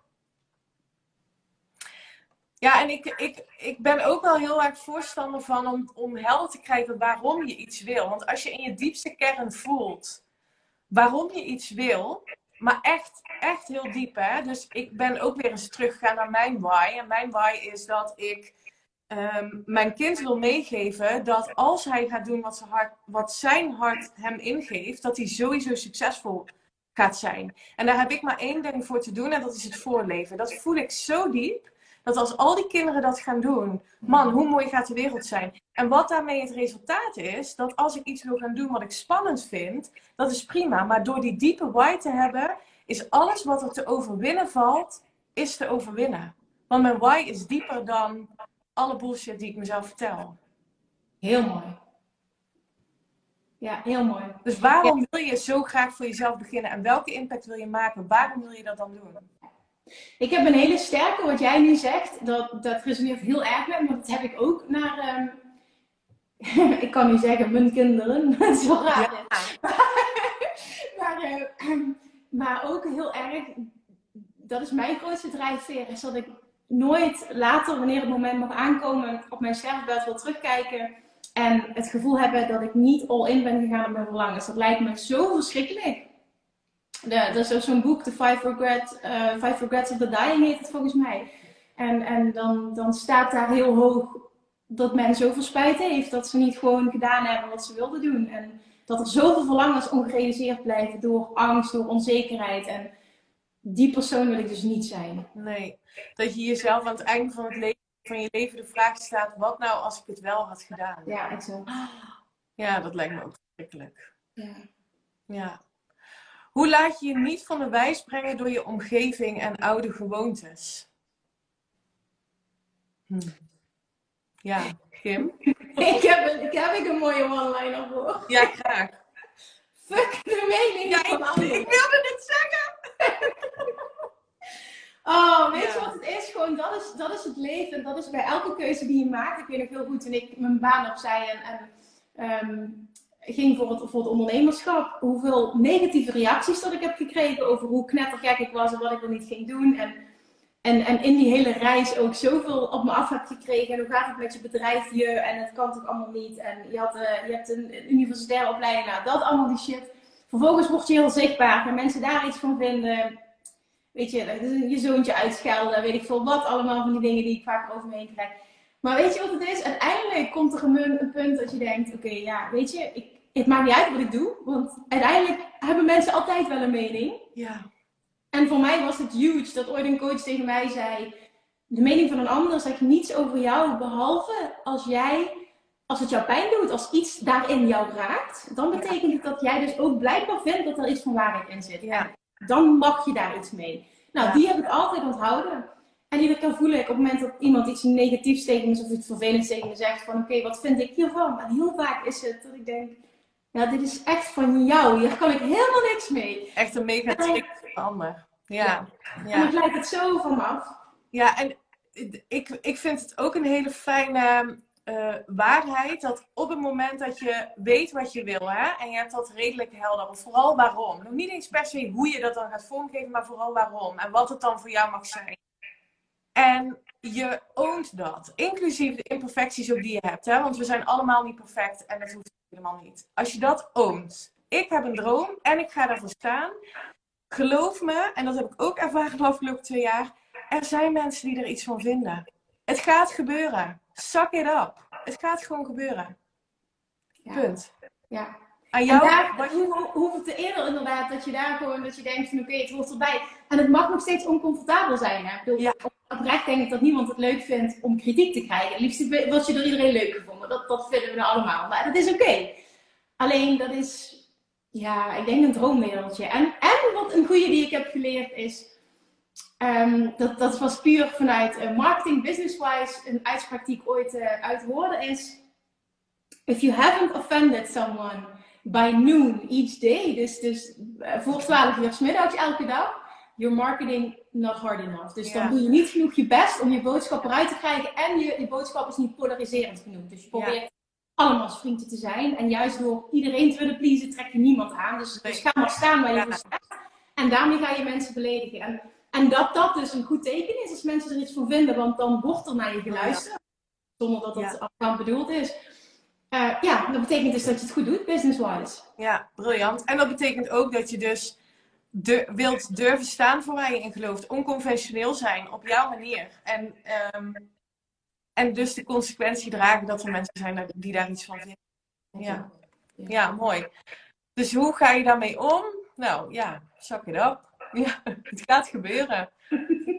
Ja, en ik, ik, ik ben ook wel heel erg voorstander van om, om helder te krijgen waarom je iets wil. Want als je in je diepste kern voelt waarom je iets wil, maar echt, echt heel diep, hè. Dus ik ben ook weer eens teruggegaan naar mijn why. En mijn why is dat ik um, mijn kind wil meegeven dat als hij gaat doen wat zijn, hart, wat zijn hart hem ingeeft, dat hij sowieso succesvol gaat zijn. En daar heb ik maar één ding voor te doen en dat is het voorleven. Dat voel ik zo diep. Dat als al die kinderen dat gaan doen, man, hoe mooi gaat de wereld zijn? En wat daarmee het resultaat is, dat als ik iets wil gaan doen wat ik spannend vind, dat is prima. Maar door die diepe why te hebben, is alles wat er te overwinnen valt, is te overwinnen. Want mijn why is dieper dan alle bullshit die ik mezelf vertel. Heel mooi. Ja, heel mooi. Dus waarom wil je zo graag voor jezelf beginnen en welke impact wil je maken? Waarom wil je dat dan doen? Ik heb een hele sterke, wat jij nu zegt, dat, dat resoneert heel erg met me, want dat heb ik ook naar, um, ik kan nu zeggen, mijn kinderen, dat is wel raar. maar, uh, maar ook heel erg, dat is mijn grootste drijfveer, is dat ik nooit later, wanneer het moment mag aankomen, op mijn sterfbed wil terugkijken en het gevoel hebben dat ik niet all in ben gegaan op mijn verlangens. Dat lijkt me zo verschrikkelijk. De, er is ook zo'n boek, The Five, Regret, uh, Five Regrets of the Dying heet het volgens mij. En, en dan, dan staat daar heel hoog dat men zoveel spijt heeft dat ze niet gewoon gedaan hebben wat ze wilden doen. En dat er zoveel verlangens ongerealiseerd blijven door angst, door onzekerheid. En die persoon wil ik dus niet zijn. Nee, dat je jezelf aan het einde van, het leven, van je leven de vraag staat: wat nou als ik het wel had gedaan? Ja, exact. Ja, dat lijkt me ook verschrikkelijk. Ja. ja. Hoe laat je je niet van de wijs brengen door je omgeving en oude gewoontes? Hm. Ja, Kim? ik, heb een, ik heb ik een mooie one-liner voor. Ja, graag. Fuck de mening ja, van anderen. Ik wilde het zeggen. oh, weet je wat het is? Gewoon, dat is, dat is het leven. Dat is bij elke keuze die je maakt. Ik weet nog heel goed toen ik mijn baan opzij en, en ehm, ging voor het, voor het ondernemerschap. Hoeveel negatieve reacties dat ik heb gekregen over hoe knettergek ik was en wat ik er niet ging doen. En, en, en in die hele reis ook zoveel op me af heb gekregen. En hoe gaat het met je bedrijf je? En het kan toch allemaal niet? En je, had, uh, je hebt een, universitaire opleiding. Nou, dat allemaal die shit. Vervolgens word je heel zichtbaar. Gaan mensen daar iets van vinden? Weet je, je zoontje uitschelden. Weet ik veel wat. Allemaal van die dingen die ik vaak over me heen krijg. Maar weet je wat het is? Uiteindelijk komt er een, een punt dat je denkt: oké, ja, weet je, ik, het maakt niet uit wat ik doe, want uiteindelijk hebben mensen altijd wel een mening. Ja. En voor mij was het huge dat ooit een coach tegen mij zei: de mening van een ander zegt niets over jou, behalve als jij, als het jou pijn doet, als iets daarin jou raakt, dan betekent het dat jij dus ook blijkbaar vindt dat er iets van waarheid in zit. Ja. Dan mag je daar iets mee. Nou, die heb ik altijd onthouden. En iedere keer voel ik op het moment dat iemand iets negatiefs tegen me of iets vervelends tegen me zegt: van oké, wat vind ik hiervan? En heel vaak is het dat ik denk: ja, dit is echt van jou. Hier kan ik helemaal niks mee. Echt een mega trick van ander. Ja. ja. En lijkt het zo vanaf. Ja, en ik, ik vind het ook een hele fijne uh, waarheid. Dat op het moment dat je weet wat je wil, hè, en je hebt dat redelijk helder, vooral waarom. Nog niet eens per se hoe je dat dan gaat vormgeven, maar vooral waarom. En wat het dan voor jou mag zijn. En je oont dat. Inclusief de imperfecties ook die je hebt. Hè? Want we zijn allemaal niet perfect en dat hoeft helemaal niet. Als je dat oont. Ik heb een droom en ik ga daarvoor staan. Geloof me, en dat heb ik ook ervaren de afgelopen twee jaar. Er zijn mensen die er iets van vinden. Het gaat gebeuren. Suck it up. Het gaat gewoon gebeuren. Punt. Ja. Aan jou, daar hoe, hoe het eerder inderdaad dat je daar gewoon, dat je denkt van oké, het hoort erbij. En het mag nog steeds oncomfortabel zijn. Hè? Ik bedoel, ja. Oprecht denk ik dat niemand het leuk vindt om kritiek te krijgen. Liefst was je door iedereen leuk gevonden. Dat, vinden we nou allemaal. Maar dat is oké. Alleen dat is, ja, ik denk een droomwereldje. En, en wat een goede die ik heb geleerd is, um, dat, dat was puur vanuit uh, marketing, business-wise, een uitspraak die ik ooit uh, uit hoorde is, if you haven't offended someone by noon each day, dus, dus uh, voor 12 uur s middags elke dag, your marketing not hard enough. Dus dan doe je niet genoeg je best om je boodschap eruit te krijgen en je, je boodschap is niet polariserend genoeg. Dus je probeert allemaal vrienden te zijn en juist door iedereen te willen pleasen trek je niemand aan. Dus, dus ga maar staan waar je voor staat. En daarmee ga je mensen beledigen. En, en dat dat dus een goed teken is als mensen er iets van vinden, want dan wordt er naar je geluisterd. Zonder dat dat ja. bedoeld is. Uh, ja, dat betekent dus dat je het goed doet, business-wise. Ja, briljant. En dat betekent ook dat je dus de, wilt durven staan voor waar je in gelooft. Onconventioneel zijn, op jouw manier. En, um, en dus de consequentie dragen dat er mensen zijn die daar iets van vinden. Ja, ja mooi. Dus hoe ga je daarmee om? Nou ja, zak het op. Ja, het gaat gebeuren.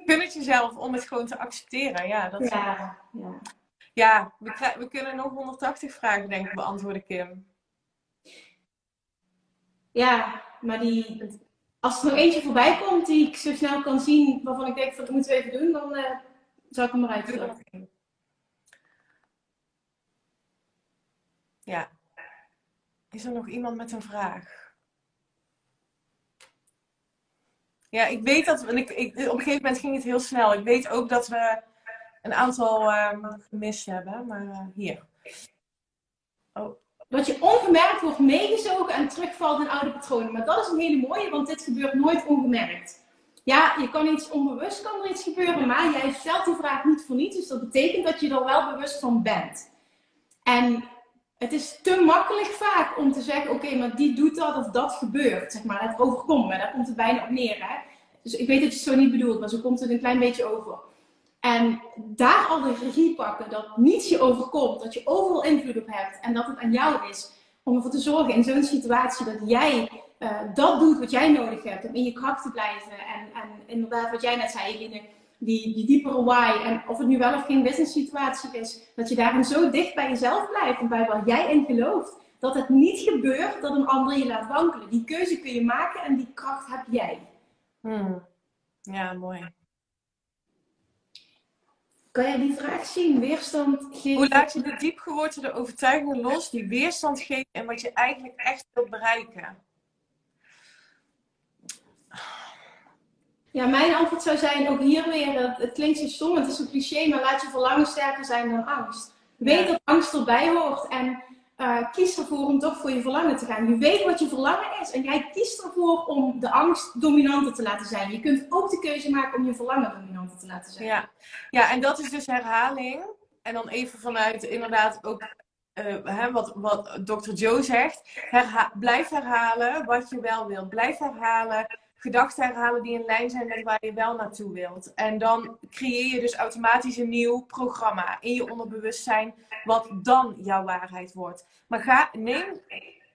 Kun het jezelf om het gewoon te accepteren. Ja, dat ja, ja. ja we, we kunnen nog 180 vragen denk ik beantwoorden, Kim. Ja, maar die, als er nog eentje voorbij komt die ik zo snel kan zien, waarvan ik denk dat moeten we even doen, dan uh, zal ik hem eruit doen. Ja. Is er nog iemand met een vraag? Ja, ik weet dat. Ik, ik, op een gegeven moment ging het heel snel. Ik weet ook dat we een aantal um, gemist hebben, maar uh, hier. Oh dat je ongemerkt wordt meegezogen en terugvalt in oude patronen. Maar dat is een hele mooie, want dit gebeurt nooit ongemerkt. Ja, je kan iets onbewust, kan er iets gebeuren, maar jij stelt die vraag niet voor niets. Dus dat betekent dat je er wel bewust van bent. En het is te makkelijk vaak om te zeggen, oké, maar die doet dat of dat gebeurt. Zeg maar, het overkomt me, daar komt het bijna op neer. Hè? Dus ik weet dat je het zo niet bedoelt, maar zo komt het een klein beetje over. En daar al de regie pakken, dat niets je overkomt, dat je overal invloed op hebt en dat het aan jou is om ervoor te zorgen in zo'n situatie dat jij uh, dat doet wat jij nodig hebt om in je kracht te blijven. En, en inderdaad, wat jij net zei, die, die diepere why. En of het nu wel of geen business situatie is, dat je daarin zo dicht bij jezelf blijft en bij waar jij in gelooft. Dat het niet gebeurt dat een ander je laat wankelen. Die keuze kun je maken en die kracht heb jij. Hmm. Ja, mooi. Kan jij die vraag zien? Weerstand geven. Hoe laat je de diepgewortelde overtuigingen los die weerstand geven en wat je eigenlijk echt wilt bereiken? Ja, mijn antwoord zou zijn ook hier weer, het, klinkt zo stom, het is een cliché, maar laat je verlangen sterker zijn dan angst. Weet dat angst erbij hoort en uh, kies ervoor om toch voor je verlangen te gaan. Je weet wat je verlangen is en jij kiest ervoor om de angst dominanter te laten zijn. Je kunt ook de keuze maken om je verlangen dominanter te laten zijn. Ja, ja en dat is dus herhaling. En dan even vanuit inderdaad ook uh, hè, wat, wat Dr. Joe zegt. Blijf herhalen wat je wel wilt. Blijf herhalen gedachten herhalen die in lijn zijn met waar je wel naartoe wilt. En dan creëer je dus automatisch een nieuw programma in je onderbewustzijn, wat dan jouw waarheid wordt. Maar ga, neem,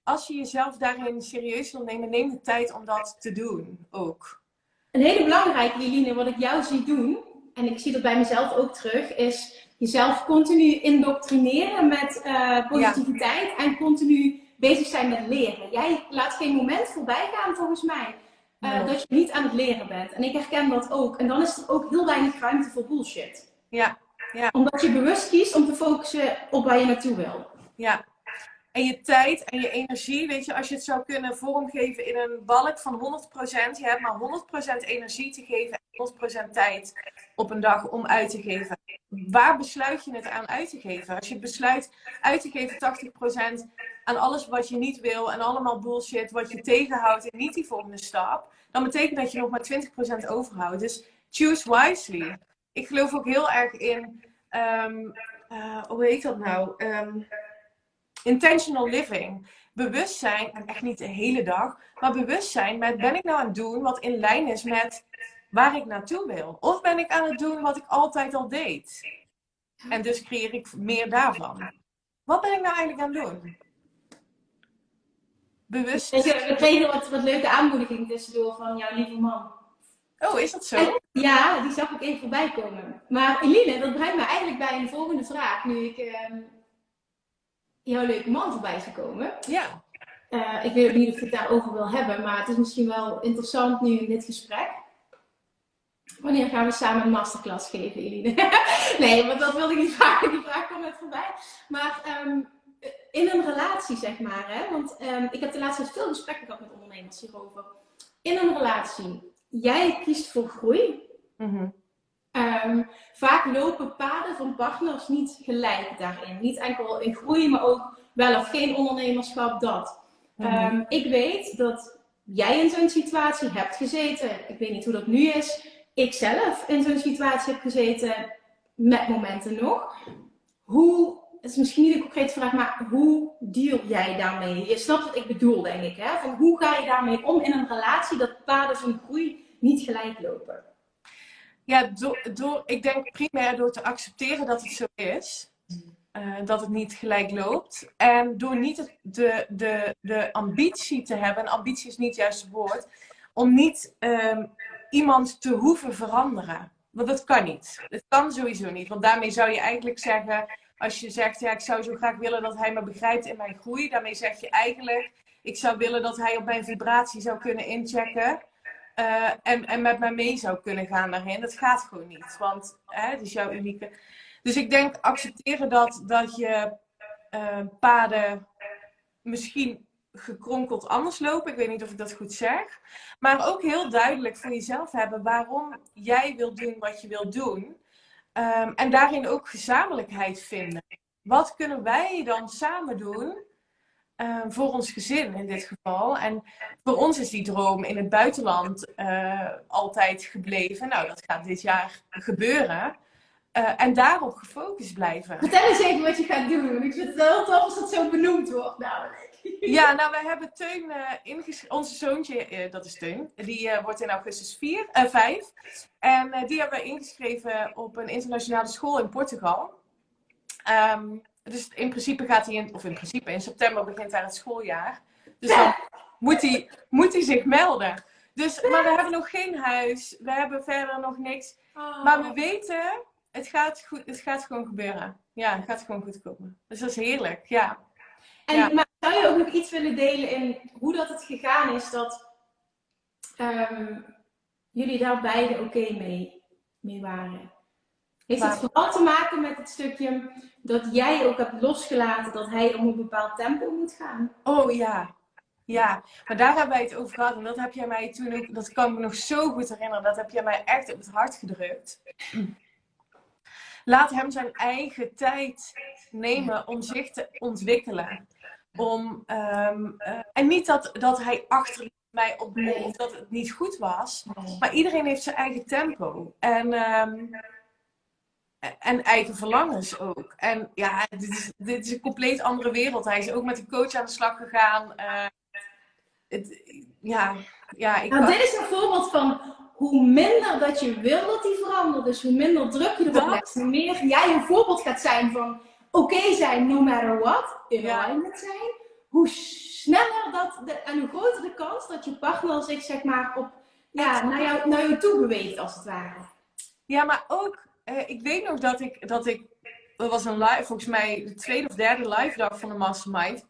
als je jezelf daarin serieus wil nemen, neem de tijd om dat te doen ook. Een hele belangrijke, Eline, wat ik jou zie doen, en ik zie dat bij mezelf ook terug, is jezelf continu indoctrineren met uh, positiviteit en continu bezig zijn met leren. Jij laat geen moment voorbij gaan, volgens mij uh, dat je niet aan het leren bent. En ik herken dat ook. En dan is er ook heel weinig ruimte voor bullshit. Ja. ja. Omdat je bewust kiest om te focussen op waar je naartoe wil. Ja. En je tijd en je energie, weet je, als je het zou kunnen vormgeven in een balk van 100%, je hebt maar 100% energie te geven en 100% tijd op een dag om uit te geven. Waar besluit je het aan uit te geven? Als je besluit uit te geven 80% aan alles wat je niet wil en allemaal bullshit wat je tegenhoudt en niet die volgende stap, dan betekent dat je nog maar 20% overhoudt. Dus choose wisely. ik geloof ook heel erg in, um, hoe heet dat nou? Um, intentional living. Bewustzijn, en echt niet de hele dag, maar bewustzijn met ben ik nou aan het doen wat in lijn is met waar ik naartoe wil? Of ben ik aan het doen wat ik altijd al deed? En dus creëer ik meer daarvan. Wat ben ik nou eigenlijk aan het doen? Bewust. We kregen wat, wat leuke aanmoediging tussendoor van jouw lieve man. Oh, is dat zo? ja, die zag ik even voorbij komen. Maar Eline, dat brengt me eigenlijk bij een volgende vraag. Nu ik uh, jouw leuke man voorbij zie komen. Ja. Uh, ik weet ook niet of je het daarover wil hebben, maar het is misschien wel interessant nu in dit gesprek. Wanneer gaan we samen een masterclass geven, Eline? nee, want dat wilde ik niet vragen. Die vraag kwam net voorbij. Maar um, in een relatie, zeg maar. Hè? Want um, ik heb de laatste tijd veel gesprekken gehad met ondernemers hierover. In een relatie, jij kiest voor groei. Mm um, vaak lopen paden van partners niet gelijk daarin. Niet enkel in groei, maar ook wel of geen ondernemerschap, dat. Mm ik weet dat jij in zo'n situatie hebt gezeten. Ik weet niet hoe dat nu is ik zelf in zo'n situatie heb gezeten, met momenten nog. Hoe, het is misschien niet een concrete vraag, maar hoe deal jij daarmee? Je snapt wat ik bedoel, denk ik. Hè? Van hoe ga je daarmee om in een relatie dat paden van groei niet gelijk lopen? Ja, door, door, ik denk primair door te accepteren dat het zo is. Uh, dat het niet gelijk loopt. En door niet de, de, de ambitie te hebben, en ambitie is niet het woord, om niet um, iemand te hoeven veranderen. Want dat kan niet. Het kan sowieso niet. Want daarmee zou je eigenlijk zeggen, als je zegt, ja, ik zou zo graag willen dat hij me begrijpt in mijn groei. Daarmee zeg je eigenlijk, ik zou willen dat hij op mijn vibratie zou kunnen inchecken. Uh, en, en met mij mee zou kunnen gaan daarin. Dat gaat gewoon niet. Want hè, het is jouw unieke. Dus ik denk accepteren dat, dat je uh, paden misschien gekronkeld anders lopen. Ik weet niet of ik dat goed zeg. Maar ook heel duidelijk voor jezelf hebben waarom jij wilt doen wat je wilt doen. Um, en daarin ook gezamenlijkheid vinden. Wat kunnen wij dan samen doen um, voor ons gezin in dit geval? En voor ons is die droom in het buitenland uh, altijd gebleven. Nou, dat gaat dit jaar gebeuren. Uh, en daarop gefocust blijven. Vertel eens even wat je gaat doen. Ik vind het wel tof als dat zo benoemd wordt namelijk. Ja, nou, wij hebben Teun uh, ingeschreven. Onze zoontje, uh, dat is Teun, die uh, wordt in augustus 4, 5. En die hebben wij ingeschreven op een internationale school in Portugal. Um, dus in principe gaat hij in, of in principe, in september begint daar het schooljaar. Dus dan moet hij, moet hij zich melden. Dus, maar we hebben nog geen huis, we hebben verder nog niks. Oh. Maar we weten, het gaat, goed, het gaat gewoon gebeuren. Ja, het gaat gewoon goed komen. Dus dat is heerlijk, ja. En maar zou je ook nog iets willen delen in hoe dat het gegaan is dat um, jullie daar beide oké mee, mee waren? Heeft het vooral te maken met het stukje dat jij ook hebt losgelaten dat hij om een bepaald tempo moet gaan? Oh ja, ja, maar daar hebben wij het over gehad. En dat heb jij mij toen ook, dat kan ik me nog zo goed herinneren, dat heb jij mij echt op het hart gedrukt. Laat hem zijn eigen tijd nemen om zich te ontwikkelen. Om, um, uh, en niet dat, dat hij achter mij op of dat het niet goed was. Maar iedereen heeft zijn eigen tempo. En, um, en eigen verlangens ook. En ja, dit is, dit is een compleet andere wereld. Hij is ook met een coach aan de slag gegaan. Uh, het, ja, ja, ik nou, dit is een voorbeeld van hoe minder dat je wil dat hij verandert. Dus hoe minder druk je erop legt. Hoe meer jij een voorbeeld gaat zijn van oké okay zijn, no matter what, in alignment zijn, hoe sneller dat de, en hoe groter de kans dat je partner zich zeg maar op, ja, naar, jou, naar jou toe beweegt als het ware. Ja, maar ook, eh, ik weet nog dat ik, dat ik, dat was een live, volgens mij de tweede of derde live dag van de Mastermind.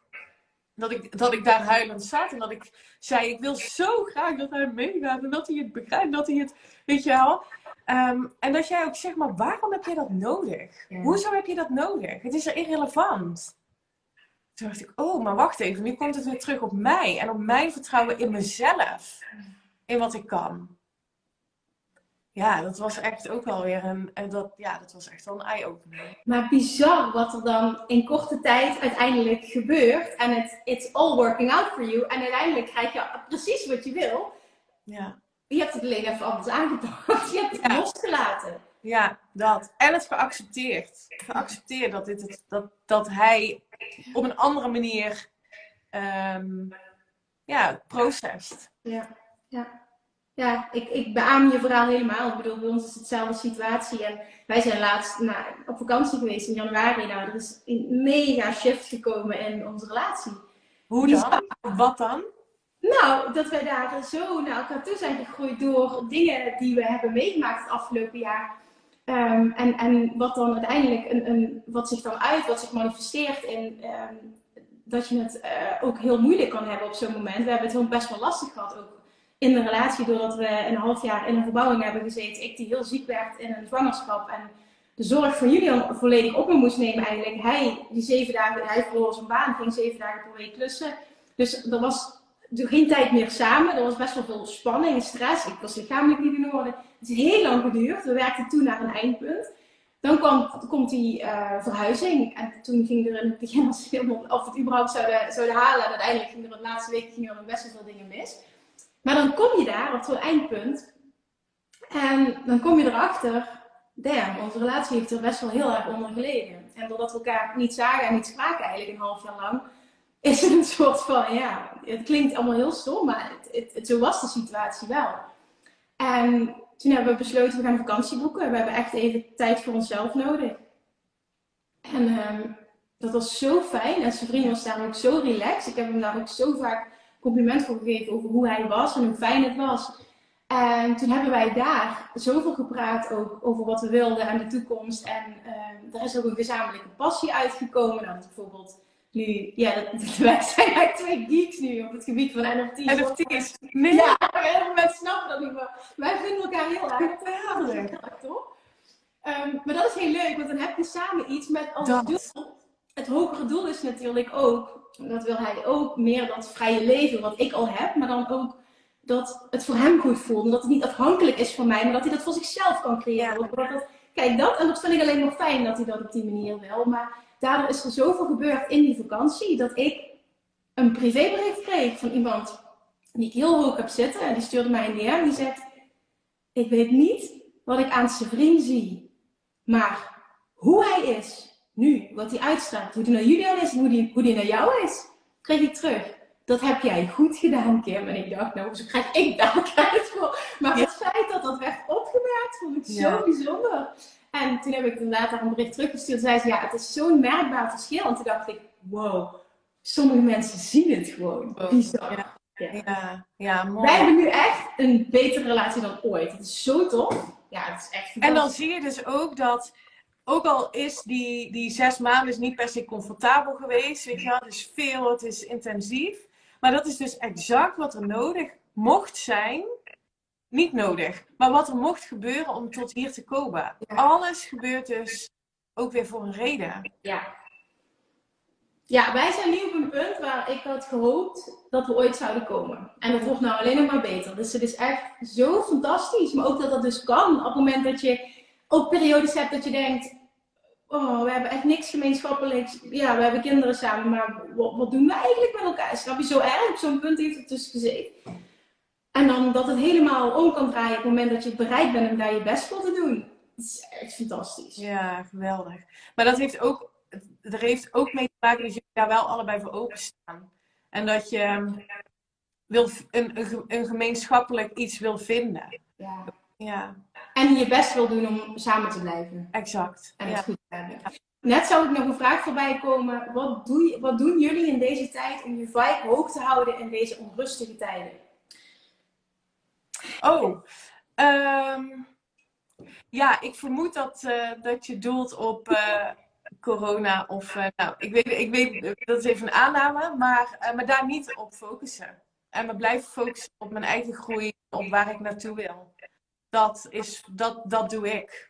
Dat ik, dat ik daar huilend zat en dat ik zei, ik wil zo graag dat hij meegaat en dat hij het begrijpt, dat hij het, weet je wel. Um, en dat jij ook zegt, maar waarom heb je dat nodig? Hoezo heb je dat nodig? Het is er irrelevant. Toen dacht ik, oh, maar wacht even, nu komt het weer terug op mij en op mijn vertrouwen in mezelf, in wat ik kan. Ja, dat was echt ook wel weer een, dat, ja, dat was echt wel een eye-opener. Maar bizar wat er dan in korte tijd uiteindelijk gebeurt en het it's all working out for you en uiteindelijk krijg je precies wat je wil. Ja. Je hebt het alleen even anders aangepakt. Je hebt het losgelaten. Ja, dat. En het geaccepteerd. Geaccepteerd dat, dit het, dat, dat hij op een andere manier um, ja, procest. Ja, ja. Ja, ik, ik beaam je verhaal helemaal. Ik bedoel, bij ons is het dezelfde situatie. En wij zijn laatst nou, op vakantie geweest in januari. Nou, er is een mega shift gekomen in onze relatie. Hoe dan? Wat dan? Nou, dat wij daar zo naar elkaar toe zijn gegroeid door dingen die we hebben meegemaakt het afgelopen jaar. Um, en, en wat dan uiteindelijk, een, een, wat zich dan uit, wat zich manifesteert in um, dat je het uh, ook heel moeilijk kan hebben op zo'n moment. We hebben het heel best wel lastig gehad ook in de relatie, doordat we een half jaar in een verbouwing hebben gezeten. Ik die heel ziek werd in een zwangerschap en de zorg voor Julian volledig op me moest nemen eigenlijk. Hij, die zeven dagen, hij verloor zijn baan, ging zeven dagen per week klussen. Dus er was geen tijd meer samen. Er was best wel veel spanning en stress. Ik was lichamelijk niet in orde. Het is heel lang geduurd. We werkten toen naar een eindpunt. Dan kwam, komt die uh, verhuizing. En toen ging er in het begin als of het überhaupt zouden, zouden halen. En uiteindelijk ging er de laatste week ging er best wel veel dingen mis. Maar dan kom je daar op zo'n eindpunt. En dan kom je erachter. Damn, onze relatie heeft er best wel heel erg onder geleden. En doordat we elkaar niet zagen en niet spraken eigenlijk een half jaar lang is het een soort van, ja, het klinkt allemaal heel stom, maar het, het, zo was de situatie wel. En toen hebben we besloten, we gaan vakantie boeken. We hebben echt even tijd voor onszelf nodig. En um, dat was zo fijn. En zijn vriend was daar ook zo relaxed. Ik heb hem daar ook zo vaak compliment voor gegeven over hoe hij was en hoe fijn het was. En toen hebben wij daar zoveel gepraat ook over wat we wilden en de toekomst. En um, er is ook een gezamenlijke passie uitgekomen. Nou, bijvoorbeeld nu, ja, dat, wij zijn eigenlijk twee geeks nu op het gebied van NFT's. NFT's? Nee. Ja, mensen snappen dat niet, maar wij vinden elkaar heel erg. Erg tof. Um, maar dat is heel leuk, want dan heb je samen iets met als doel. Het hogere doel is natuurlijk ook, dat wil hij ook, meer dat vrije leven wat ik al heb, maar dan ook dat het voor hem goed voelt. En dat het niet afhankelijk is van mij, maar dat hij dat voor zichzelf kan creëren. Dat, kijk, dat, en dat vind ik alleen maar fijn dat hij dat op die manier wil. Maar daardoor is er zoveel gebeurd in die vakantie dat ik een privébericht kreeg van iemand die ik heel hoog heb zitten. En die stuurde mij een DM. Die zegt: Ik weet niet wat ik aan zijn vriend zie, maar hoe hij is nu, wat hij uitstraalt, hoe hij naar Julian is en hoe hij, hoe naar jou is, kreeg ik terug. Dat heb jij goed gedaan, Kim. En ik dacht, nou, zo krijg ik daar krijt voor. Maar het feit dat dat werd opgemerkt, vond ik zo bijzonder. En toen heb ik inderdaad daar een bericht teruggestuurd. Zei ze, ja, het is zo'n merkbaar verschil. En toen dacht ik, wow, sommige mensen zien het gewoon. Wow. Bizar. Ja. Ja. ja, mooi. Wij hebben nu echt een betere relatie dan ooit. Het is zo tof. Ja, het is echt En dan zie je dus ook dat, ook al is die, die zes maanden is niet per se comfortabel geweest, weet je wel, het is veel, het is intensief. Maar dat is dus exact wat er nodig mocht zijn niet nodig. Maar wat er mocht gebeuren om tot hier te komen. Alles gebeurt dus ook weer voor een reden. Ja. Ja, wij zijn nu op een punt waar ik had gehoopt dat we ooit zouden komen. En dat wordt nou alleen nog maar beter. Dus het is echt zo fantastisch. Maar ook dat dat dus kan. Op het moment dat je ook periodes hebt dat je denkt... Oh, we hebben echt niks gemeenschappelijks. Ja, we hebben kinderen samen, maar wat, wat doen we eigenlijk met elkaar? Snap je zo erg? Op zo'n punt heeft het dus gezeten. En dan dat het helemaal om kan draaien op het moment dat je bereid bent om daar je best voor te doen. Dat is echt fantastisch. Ja, geweldig. Maar dat heeft ook, er heeft ook mee te maken dat je daar wel allebei voor openstaan. En dat je ehm, wil, een, een, een gemeenschappelijk iets wil vinden. Ja. ja. En je best wil doen om samen te blijven. Exact. En het goed te hebben. Net zou ik nog een vraag voorbij komen. Wat, doe je, wat doen jullie in deze tijd om je vibe hoog te houden in deze onrustige tijden? Oh, ehm, ja, ik vermoed dat, uh, dat je doelt op uh, corona of, uh, nou, ik weet, ik weet, dat is even een aanname, maar, maar daar niet op focussen. En me blijven focussen op mijn eigen groei, op waar ik naartoe wil. Dat, is, dat, dat doe ik.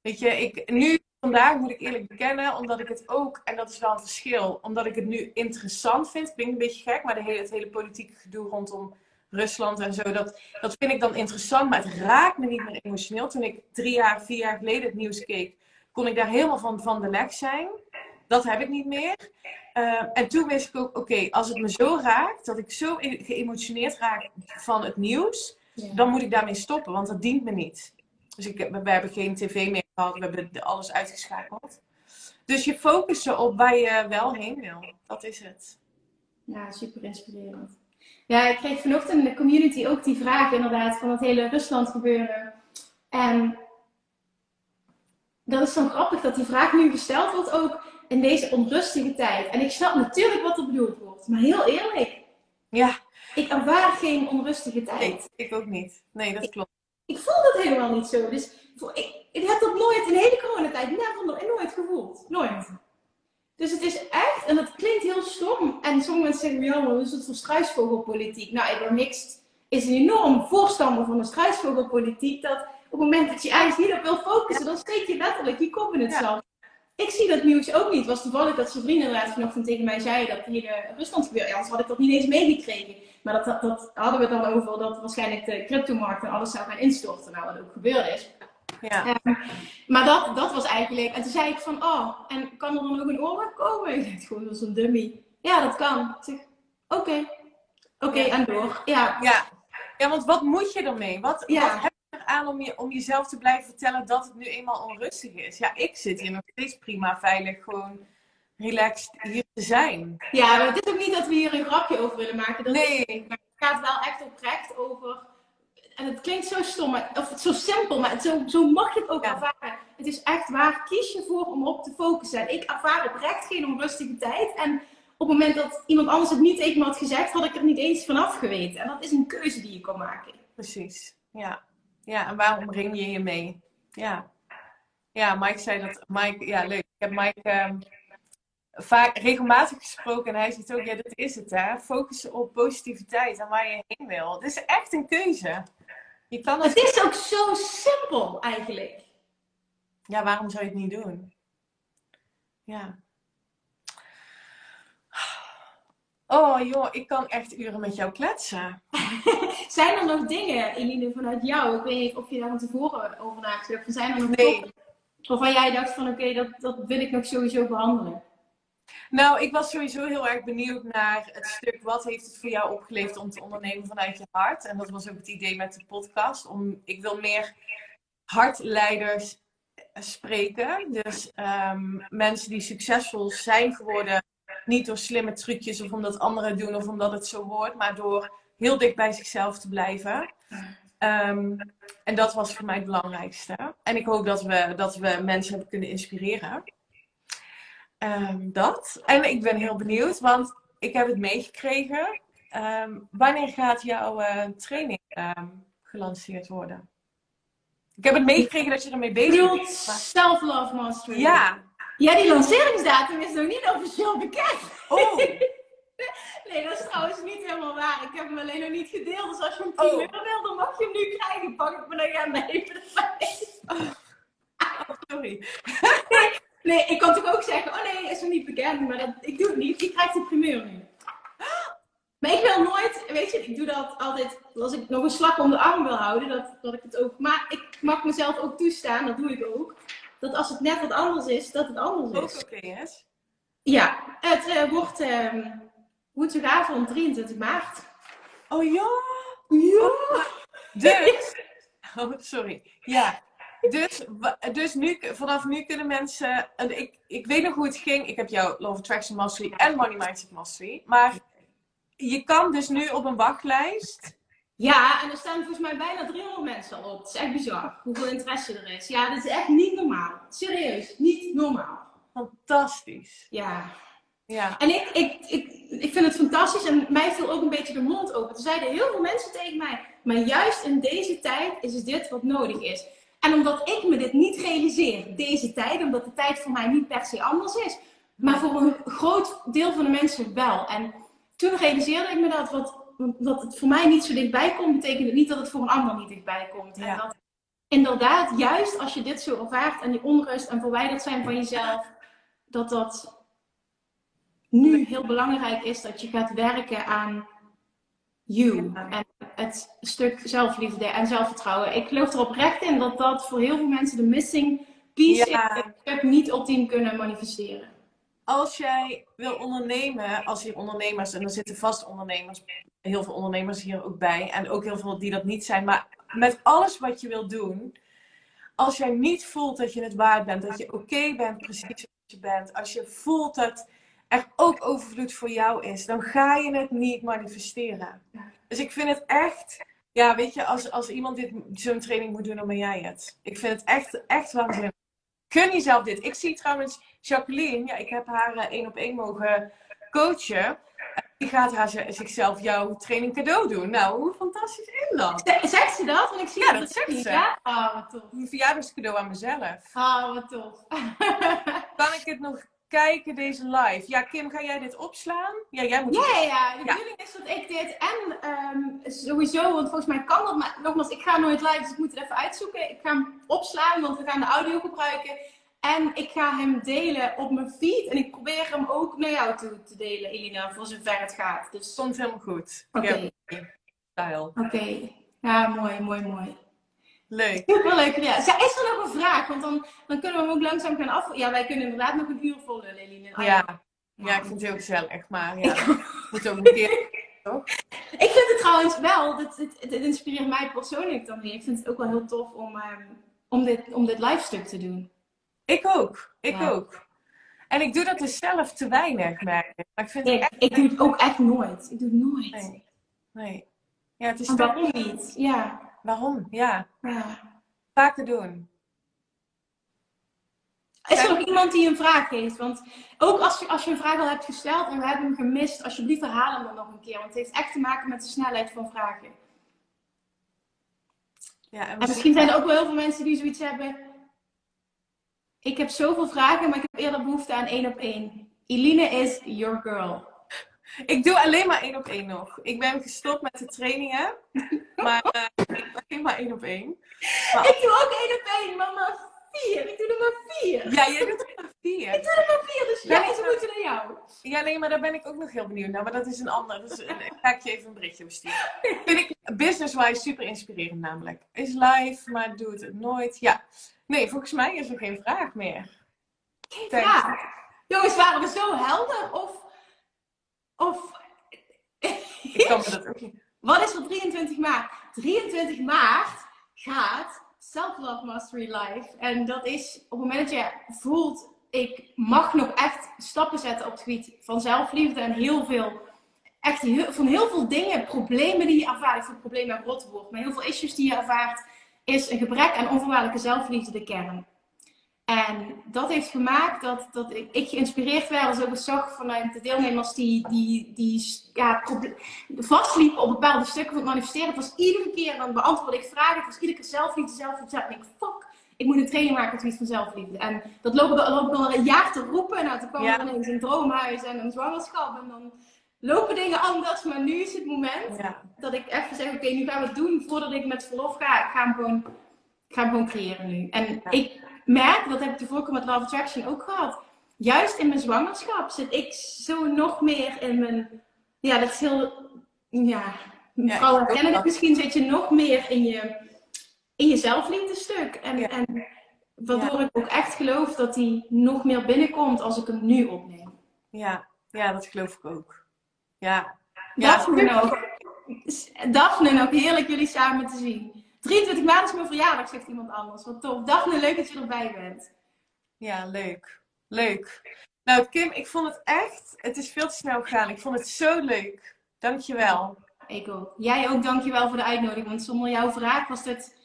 Weet je, ik, nu, vandaag moet ik eerlijk bekennen, omdat ik het ook, en dat is wel een verschil, omdat ik het nu interessant vind, klinkt een beetje gek, maar de hele, het hele politieke gedoe rondom Rusland en zo. Dat, dat vind ik dan interessant, maar het raakt me niet meer emotioneel. Toen ik drie jaar, vier jaar geleden het nieuws keek, kon ik daar helemaal van, van de leg zijn. Dat heb ik niet meer. Uh, en toen wist ik ook, oké, als het me zo raakt, dat ik zo geëmotioneerd raak van het nieuws, dan moet ik daarmee stoppen, want dat dient me niet. Dus ik, we hebben geen tv meer gehad. We hebben alles uitgeschakeld. Dus je focussen op waar je wel heen wil. Dat is het. Ja, super inspirerend. Ja, ik kreeg vanochtend in de community ook die vraag inderdaad van het hele Rusland gebeuren. En dat is zo grappig dat die vraag nu gesteld wordt ook in deze onrustige tijd. En ik snap natuurlijk wat er bedoeld wordt. Maar heel eerlijk. Ja. Ik ervaar geen onrustige tijd. Nee, ik ook niet. Nee, dat klopt. Ik, voel dat helemaal niet zo. Dus ik, ik heb dat nooit in de hele coronatijd never, nooit gevoeld. Nooit. Dus het is echt, en dat klinkt heel stom. En sommige mensen zeggen, ja, maar is het voor struisvogelpolitiek? Nou, ik ben niks, is een enorm voorstander van de struisvogelpolitiek. Dat op het moment dat je eigenlijk niet op wil focussen, dan steek je letterlijk je kop in het zand. Ik zie dat nieuws ook niet. Het was toevallig dat zijn vrienden inderdaad vanochtend tegen mij zei dat hier in Rusland gebeurt. Ja, anders had ik dat niet eens meegekregen. Maar dat, dat, dat, hadden we dan over dat waarschijnlijk de cryptomarkt en alles zou gaan instorten. Nou, wat ook gebeurd is. Ja. maar dat, dat was eigenlijk. En toen zei ik van, oh, en kan er dan ook een oorlog komen? Ik dacht gewoon als een dummy. Ja, dat kan. oké. Oké, en door. Ja. ja. Ja, want wat moet je ermee? Wat, wat heb je aan om, je, om jezelf te blijven vertellen dat het nu eenmaal onrustig is? Ja, ik zit hier nog steeds prima veilig, gewoon relaxed hier te zijn. Ja, maar het is ook niet dat we hier een grapje over willen maken. Dat nee. het gaat wel echt oprecht over en het klinkt zo stom, of zo simpel, maar zo, zo mag je het ook ervaren. Het is echt waar, kies je voor om op te focussen. En ik ervaar oprecht geen onrustige tijd. En op het moment dat iemand anders het niet tegen me had gezegd, had ik er niet eens vanaf geweten. En dat is een keuze die je kan maken. Precies, ja. Ja, en waarom breng je je mee? Ja. Ja, Mike zei dat. Mike, ja, leuk. Ik heb Mike ehm, vaak regelmatig gesproken en hij zegt ook: ja, dit is het, hè? Focussen op positiviteit en waar je heen wil. Het is echt een keuze. Je kan het... het is ook zo simpel eigenlijk. Ja, waarom zou je het niet doen? Ja. Oh joh, ik kan echt uren met jou kletsen. zijn er nog dingen, Eline, vanuit jou? Ik weet niet of je daar van tevoren over nagedacht Zijn er nog nee. Waarvan jij dacht van oké, dat, dat wil ik nog sowieso behandelen? Nou, ik was sowieso heel erg benieuwd naar het stuk wat heeft het voor jou opgeleverd om te ondernemen vanuit je hart. En dat was ook het idee met de podcast. Om, ik wil meer hartleiders spreken. Dus ehm, mensen die succesvol zijn geworden, niet door slimme trucjes of omdat anderen doen of omdat het zo hoort, maar door heel dicht bij zichzelf te blijven. Ehm, en dat was voor mij het belangrijkste. En ik hoop dat we, dat we mensen hebben kunnen inspireren. Um, dat. En ik ben heel benieuwd, want ik heb het meegekregen. Um, wanneer gaat jouw uh, training um, gelanceerd worden? Ik heb het meegekregen dat je ermee bezig bent. Self-love mastery. Ja. Ja, die lanceringsdatum is nog niet officieel bekend. Oh. nee, dat is trouwens niet helemaal waar. Ik heb hem alleen nog niet gedeeld. Dus als je hem 10 oh. wil, dan mag je hem nu krijgen. Pak ik me dan even erbij. Oh, sorry. Nee, ik kan natuurlijk ook zeggen, oh nee, is nog niet bekend, maar dat, ik doe het niet. Ik krijg de primeur nu. Maar ik wil nooit, weet je, ik doe dat altijd als ik nog een slag om de arm wil houden, dat, dat ik het ook, maar ik mag mezelf ook toestaan, dat doe ik ook, dat als het net wat anders is, dat het anders is. Ook oké, okay, Ja, het uh, wordt uh, woensdagavond 23 maart. Oh ja? Ja! Oh, dus, oh, sorry. Ja, dus, dus nu, vanaf nu kunnen mensen. Ik, ik weet nog hoe het ging. Ik heb jouw Love Attraction Mastery en Money Mindset Mastery. Maar je kan dus nu op een wachtlijst. Ja, en er staan volgens mij bijna 300 mensen op. Het is echt bizar hoeveel interesse er is. Ja, dat is echt niet normaal. Serieus, niet normaal. Fantastisch. Ja. Ja. En ik, ik, ik, ik vind het fantastisch en mij viel ook een beetje de mond open. Er zeiden heel veel mensen tegen mij, maar juist in deze tijd is dit wat nodig is. En omdat ik me dit niet realiseer, deze tijd, omdat de tijd voor mij niet per se anders is, maar voor een groot deel van de mensen wel. En toen realiseerde ik me dat, wat, dat het voor mij niet zo dichtbij komt, betekent het niet dat het voor een ander niet dichtbij komt. En dat inderdaad, juist als je dit zo ervaart en die onrust en verwijderd zijn van jezelf, dat dat nu heel belangrijk is dat je gaat werken aan you. En het stuk zelfliefde en zelfvertrouwen. Ik geloof er oprecht in dat dat voor heel veel mensen de missing piece ja. is. Ik niet optiem kunnen manifesteren. Als jij wil ondernemen, als je ondernemers, en er zitten vast ondernemers, heel veel ondernemers hier ook bij, en ook heel veel die dat niet zijn, maar met alles wat je wil doen, als jij niet voelt dat je het waard bent, dat je oké bent precies zoals je bent, als je voelt dat er ook overvloed voor jou is, dan ga je het niet manifesteren. Dus ik vind het echt, ja, weet je, als, als iemand dit, zo'n training moet doen, dan ben jij het. Ik vind het echt, echt waanzinnig. Gun jezelf dit. Ik zie trouwens Jacqueline, ja, ik heb haar eh, één op één mogen coachen. Die gaat haar zichzelf jouw training cadeau doen. Nou, hoe fantastisch is dat? Zegt ze dat? Want ik zie ja, dat, dat zegt ze. Ja? Oh, wat tof. Een verjaardagscadeau aan mezelf. Oh, wat tof. kan ik het nog kijken, deze live? Ja, Kim, ga jij dit opslaan? Ja, jij moet Ja, ja, De bedoeling is dat ik dit en um, sowieso, want volgens mij kan dat, maar nogmaals, ik ga nooit live, dus ik moet het even uitzoeken. Ik ga hem opslaan, want we gaan de audio gebruiken. En ik ga hem delen op mijn feed. En ik probeer hem ook naar jou toe te delen, Elina, voor zover het gaat. Dus stond helemaal goed. Oké. Oké. Ja, mooi, mooi, mooi. Leuk. Super leuk. Ja. ja. Is er nog een vraag? Want dan, dan kunnen we hem ook langzaam gaan af. Ja, wij kunnen inderdaad nog een uur vol lullen, Elina. ja. ja, ik vind het heel gezellig. Maar ja, moet ook een keer. Toch? Ik vind het trouwens wel, het, het, inspireert mij persoonlijk dan weer. Ik vind het ook wel heel tof om, um, om, dit, om dit live stuk te doen. Ik ook. Ik ook. En ik doe dat dus zelf te weinig, merk ik. Maar ik, vind het echt... ik doe het ook echt nooit. Ik doe het nooit. Nee. nee. Ja, het is waarom niet? Ja. Waarom? Ja. ja. Vaker doen. Is er nog iemand die een vraag heeft? Want ook als je, als je een vraag al hebt gesteld en we hebben hem gemist, alsjeblieft herhaal hem dan nog een keer. Want het heeft echt te maken met de snelheid van vragen. Ja, en, misschien zijn er ook wel heel veel mensen die zoiets hebben ik heb zoveel vragen, maar ik heb eerder behoefte aan één op één. Eline is your girl. Ik doe alleen maar één op één nog. Ik ben gestopt met de trainingen. Maar uh, alleen maar één op één. Ik doe ook één op één, maar maar vier. Ik doe er maar vier. Ja, jij doet er maar vier. Ik doe er maar vier, dus jij ze moeten naar jou. Ja, nee, maar daar ben ik ook nog heel benieuwd naar. Maar dat is een ander. Dus ik ga ik je even een berichtje besturen. Vind ik business-wise super inspirerend namelijk. Is live, maar doet het nooit. Ja. Nee, volgens mij is er geen vraag meer. Geen vraag? Jongens, waren we zo helder? Of... Of... Ik kan me dat ook niet... Wat is er 23 maart? 23 maart gaat Self-Love Mastery Live. En dat is op het moment dat je voelt... Ik mag nog echt stappen zetten op het gebied van zelfliefde. En heel veel... Echt heel, van heel veel dingen, problemen die je ervaart. Ik vind problemen rot woord. Maar heel veel issues die je ervaart is een gebrek aan onvoorwaardelijke zelfliefde de kern. En dat heeft gemaakt dat, dat ik, ik geïnspireerd werd, als ook zag vanuit de deelnemers die, die, die ja, vastliepen op bepaalde stukken van het manifesteren. Het was iedere keer, dan beantwoord ik vragen, het was iedere keer zelfliefde, zelfliefde. En ik denk, fuck, ik moet een training maken op het van zelfliefde. En dat loop ik, ik al een jaar te roepen. Nou, toen kwam er ineens een droomhuis en een zwangerschap. En dan lopen dingen anders, maar nu is het moment dat ik even zeg, oké, nu gaan we het doen voordat ik met verlof ga. Ik ga hem gewoon, ik ga hem gewoon creëren nu. En ik merk, dat heb ik de vorige met Love Attraction ook gehad. Juist in mijn zwangerschap zit ik zo nog meer in mijn, ja, dat is heel, ja, vooral het misschien, zit je nog meer in je, in je zelfliefde stuk. En, en waardoor ik ook echt geloof dat die nog meer binnenkomt als ik hem nu opneem. Ja, ja dat geloof ik ook. Ja. Daphne nog. Daphne nog, heerlijk jullie samen te zien. 23 maart is mijn verjaardag, zegt iemand anders. Wat tof. Daphne, leuk dat je erbij bent. Ja, leuk. Leuk. Nou, Kim, ik vond het echt, het is veel te snel gegaan. Ik vond het zo leuk. Dankjewel. Ik ook. Jij ook, dankjewel voor de uitnodiging. Want zonder jouw vraag was dit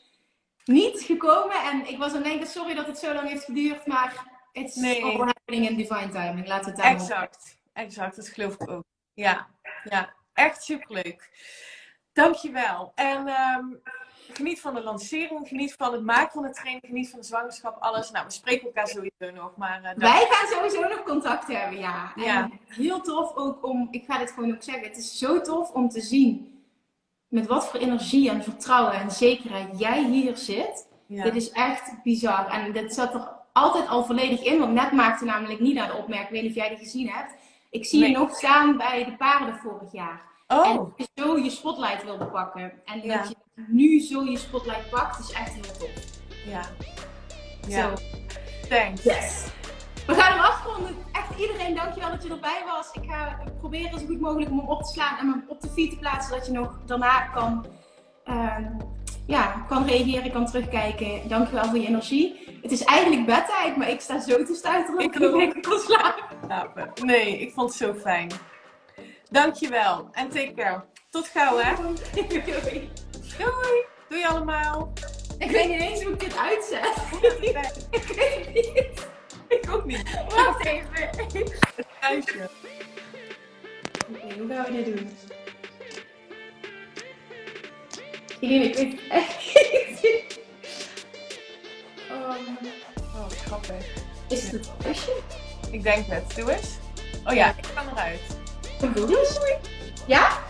niet gekomen. En ik was aan het denken, sorry dat het zo lang heeft geduurd. Maar it's nee. all happening in divine timing. Laten we het daar Exact. Exact, dat geloof ik ook. Ja, ja, echt superleuk. Dankjewel. En um, geniet van de lancering, geniet van het maken van de training, geniet van de zwangerschap, alles. Nou, we spreken elkaar sowieso nog. Maar, uh, Wij gaan sowieso nog contact hebben, ja. En ja. Heel tof ook om, ik ga dit gewoon ook zeggen, het is zo tof om te zien met wat voor energie en vertrouwen en zekerheid jij hier zit. Dit is echt bizar. En dit zat er altijd al volledig in, want net maakte namelijk niet naar de opmerking, ik weet niet of jij die gezien hebt. Ik zie je nog staan bij de paarden vorig jaar. Oh. En je zo je spotlight wilde pakken. En dat je nu zo je spotlight pakt, is echt heel tof. Ja. Ja. Zo. Thanks. Yes. We gaan hem afronden. Echt iedereen, dankjewel dat je erbij was. Ik ga proberen zo goed mogelijk om hem op te slaan en hem op de feed te plaatsen, zodat je nog daarna kan, uh, ja, kan reageren, kan terugkijken. Dankjewel voor je energie. Het is eigenlijk bedtijd, maar ik sta zo te stuiteren. Ik kan ik kan slapen. Nee, ik vond het zo fijn. Dankjewel. En take care. Tot gauw, hè? Doei. Doei. Doei allemaal. Ik weet niet eens hoe ik dit uitzet. ik weet niet. Ik ook niet. Wacht even. Het kruisje. Oké, hoe gaan we dit doen? Irene, ik weet echt niet. Oh, oh grappig. Is het het kusje? Ik denk het. Doe eens. Oh ja, ik kan eruit. Doei. Ja?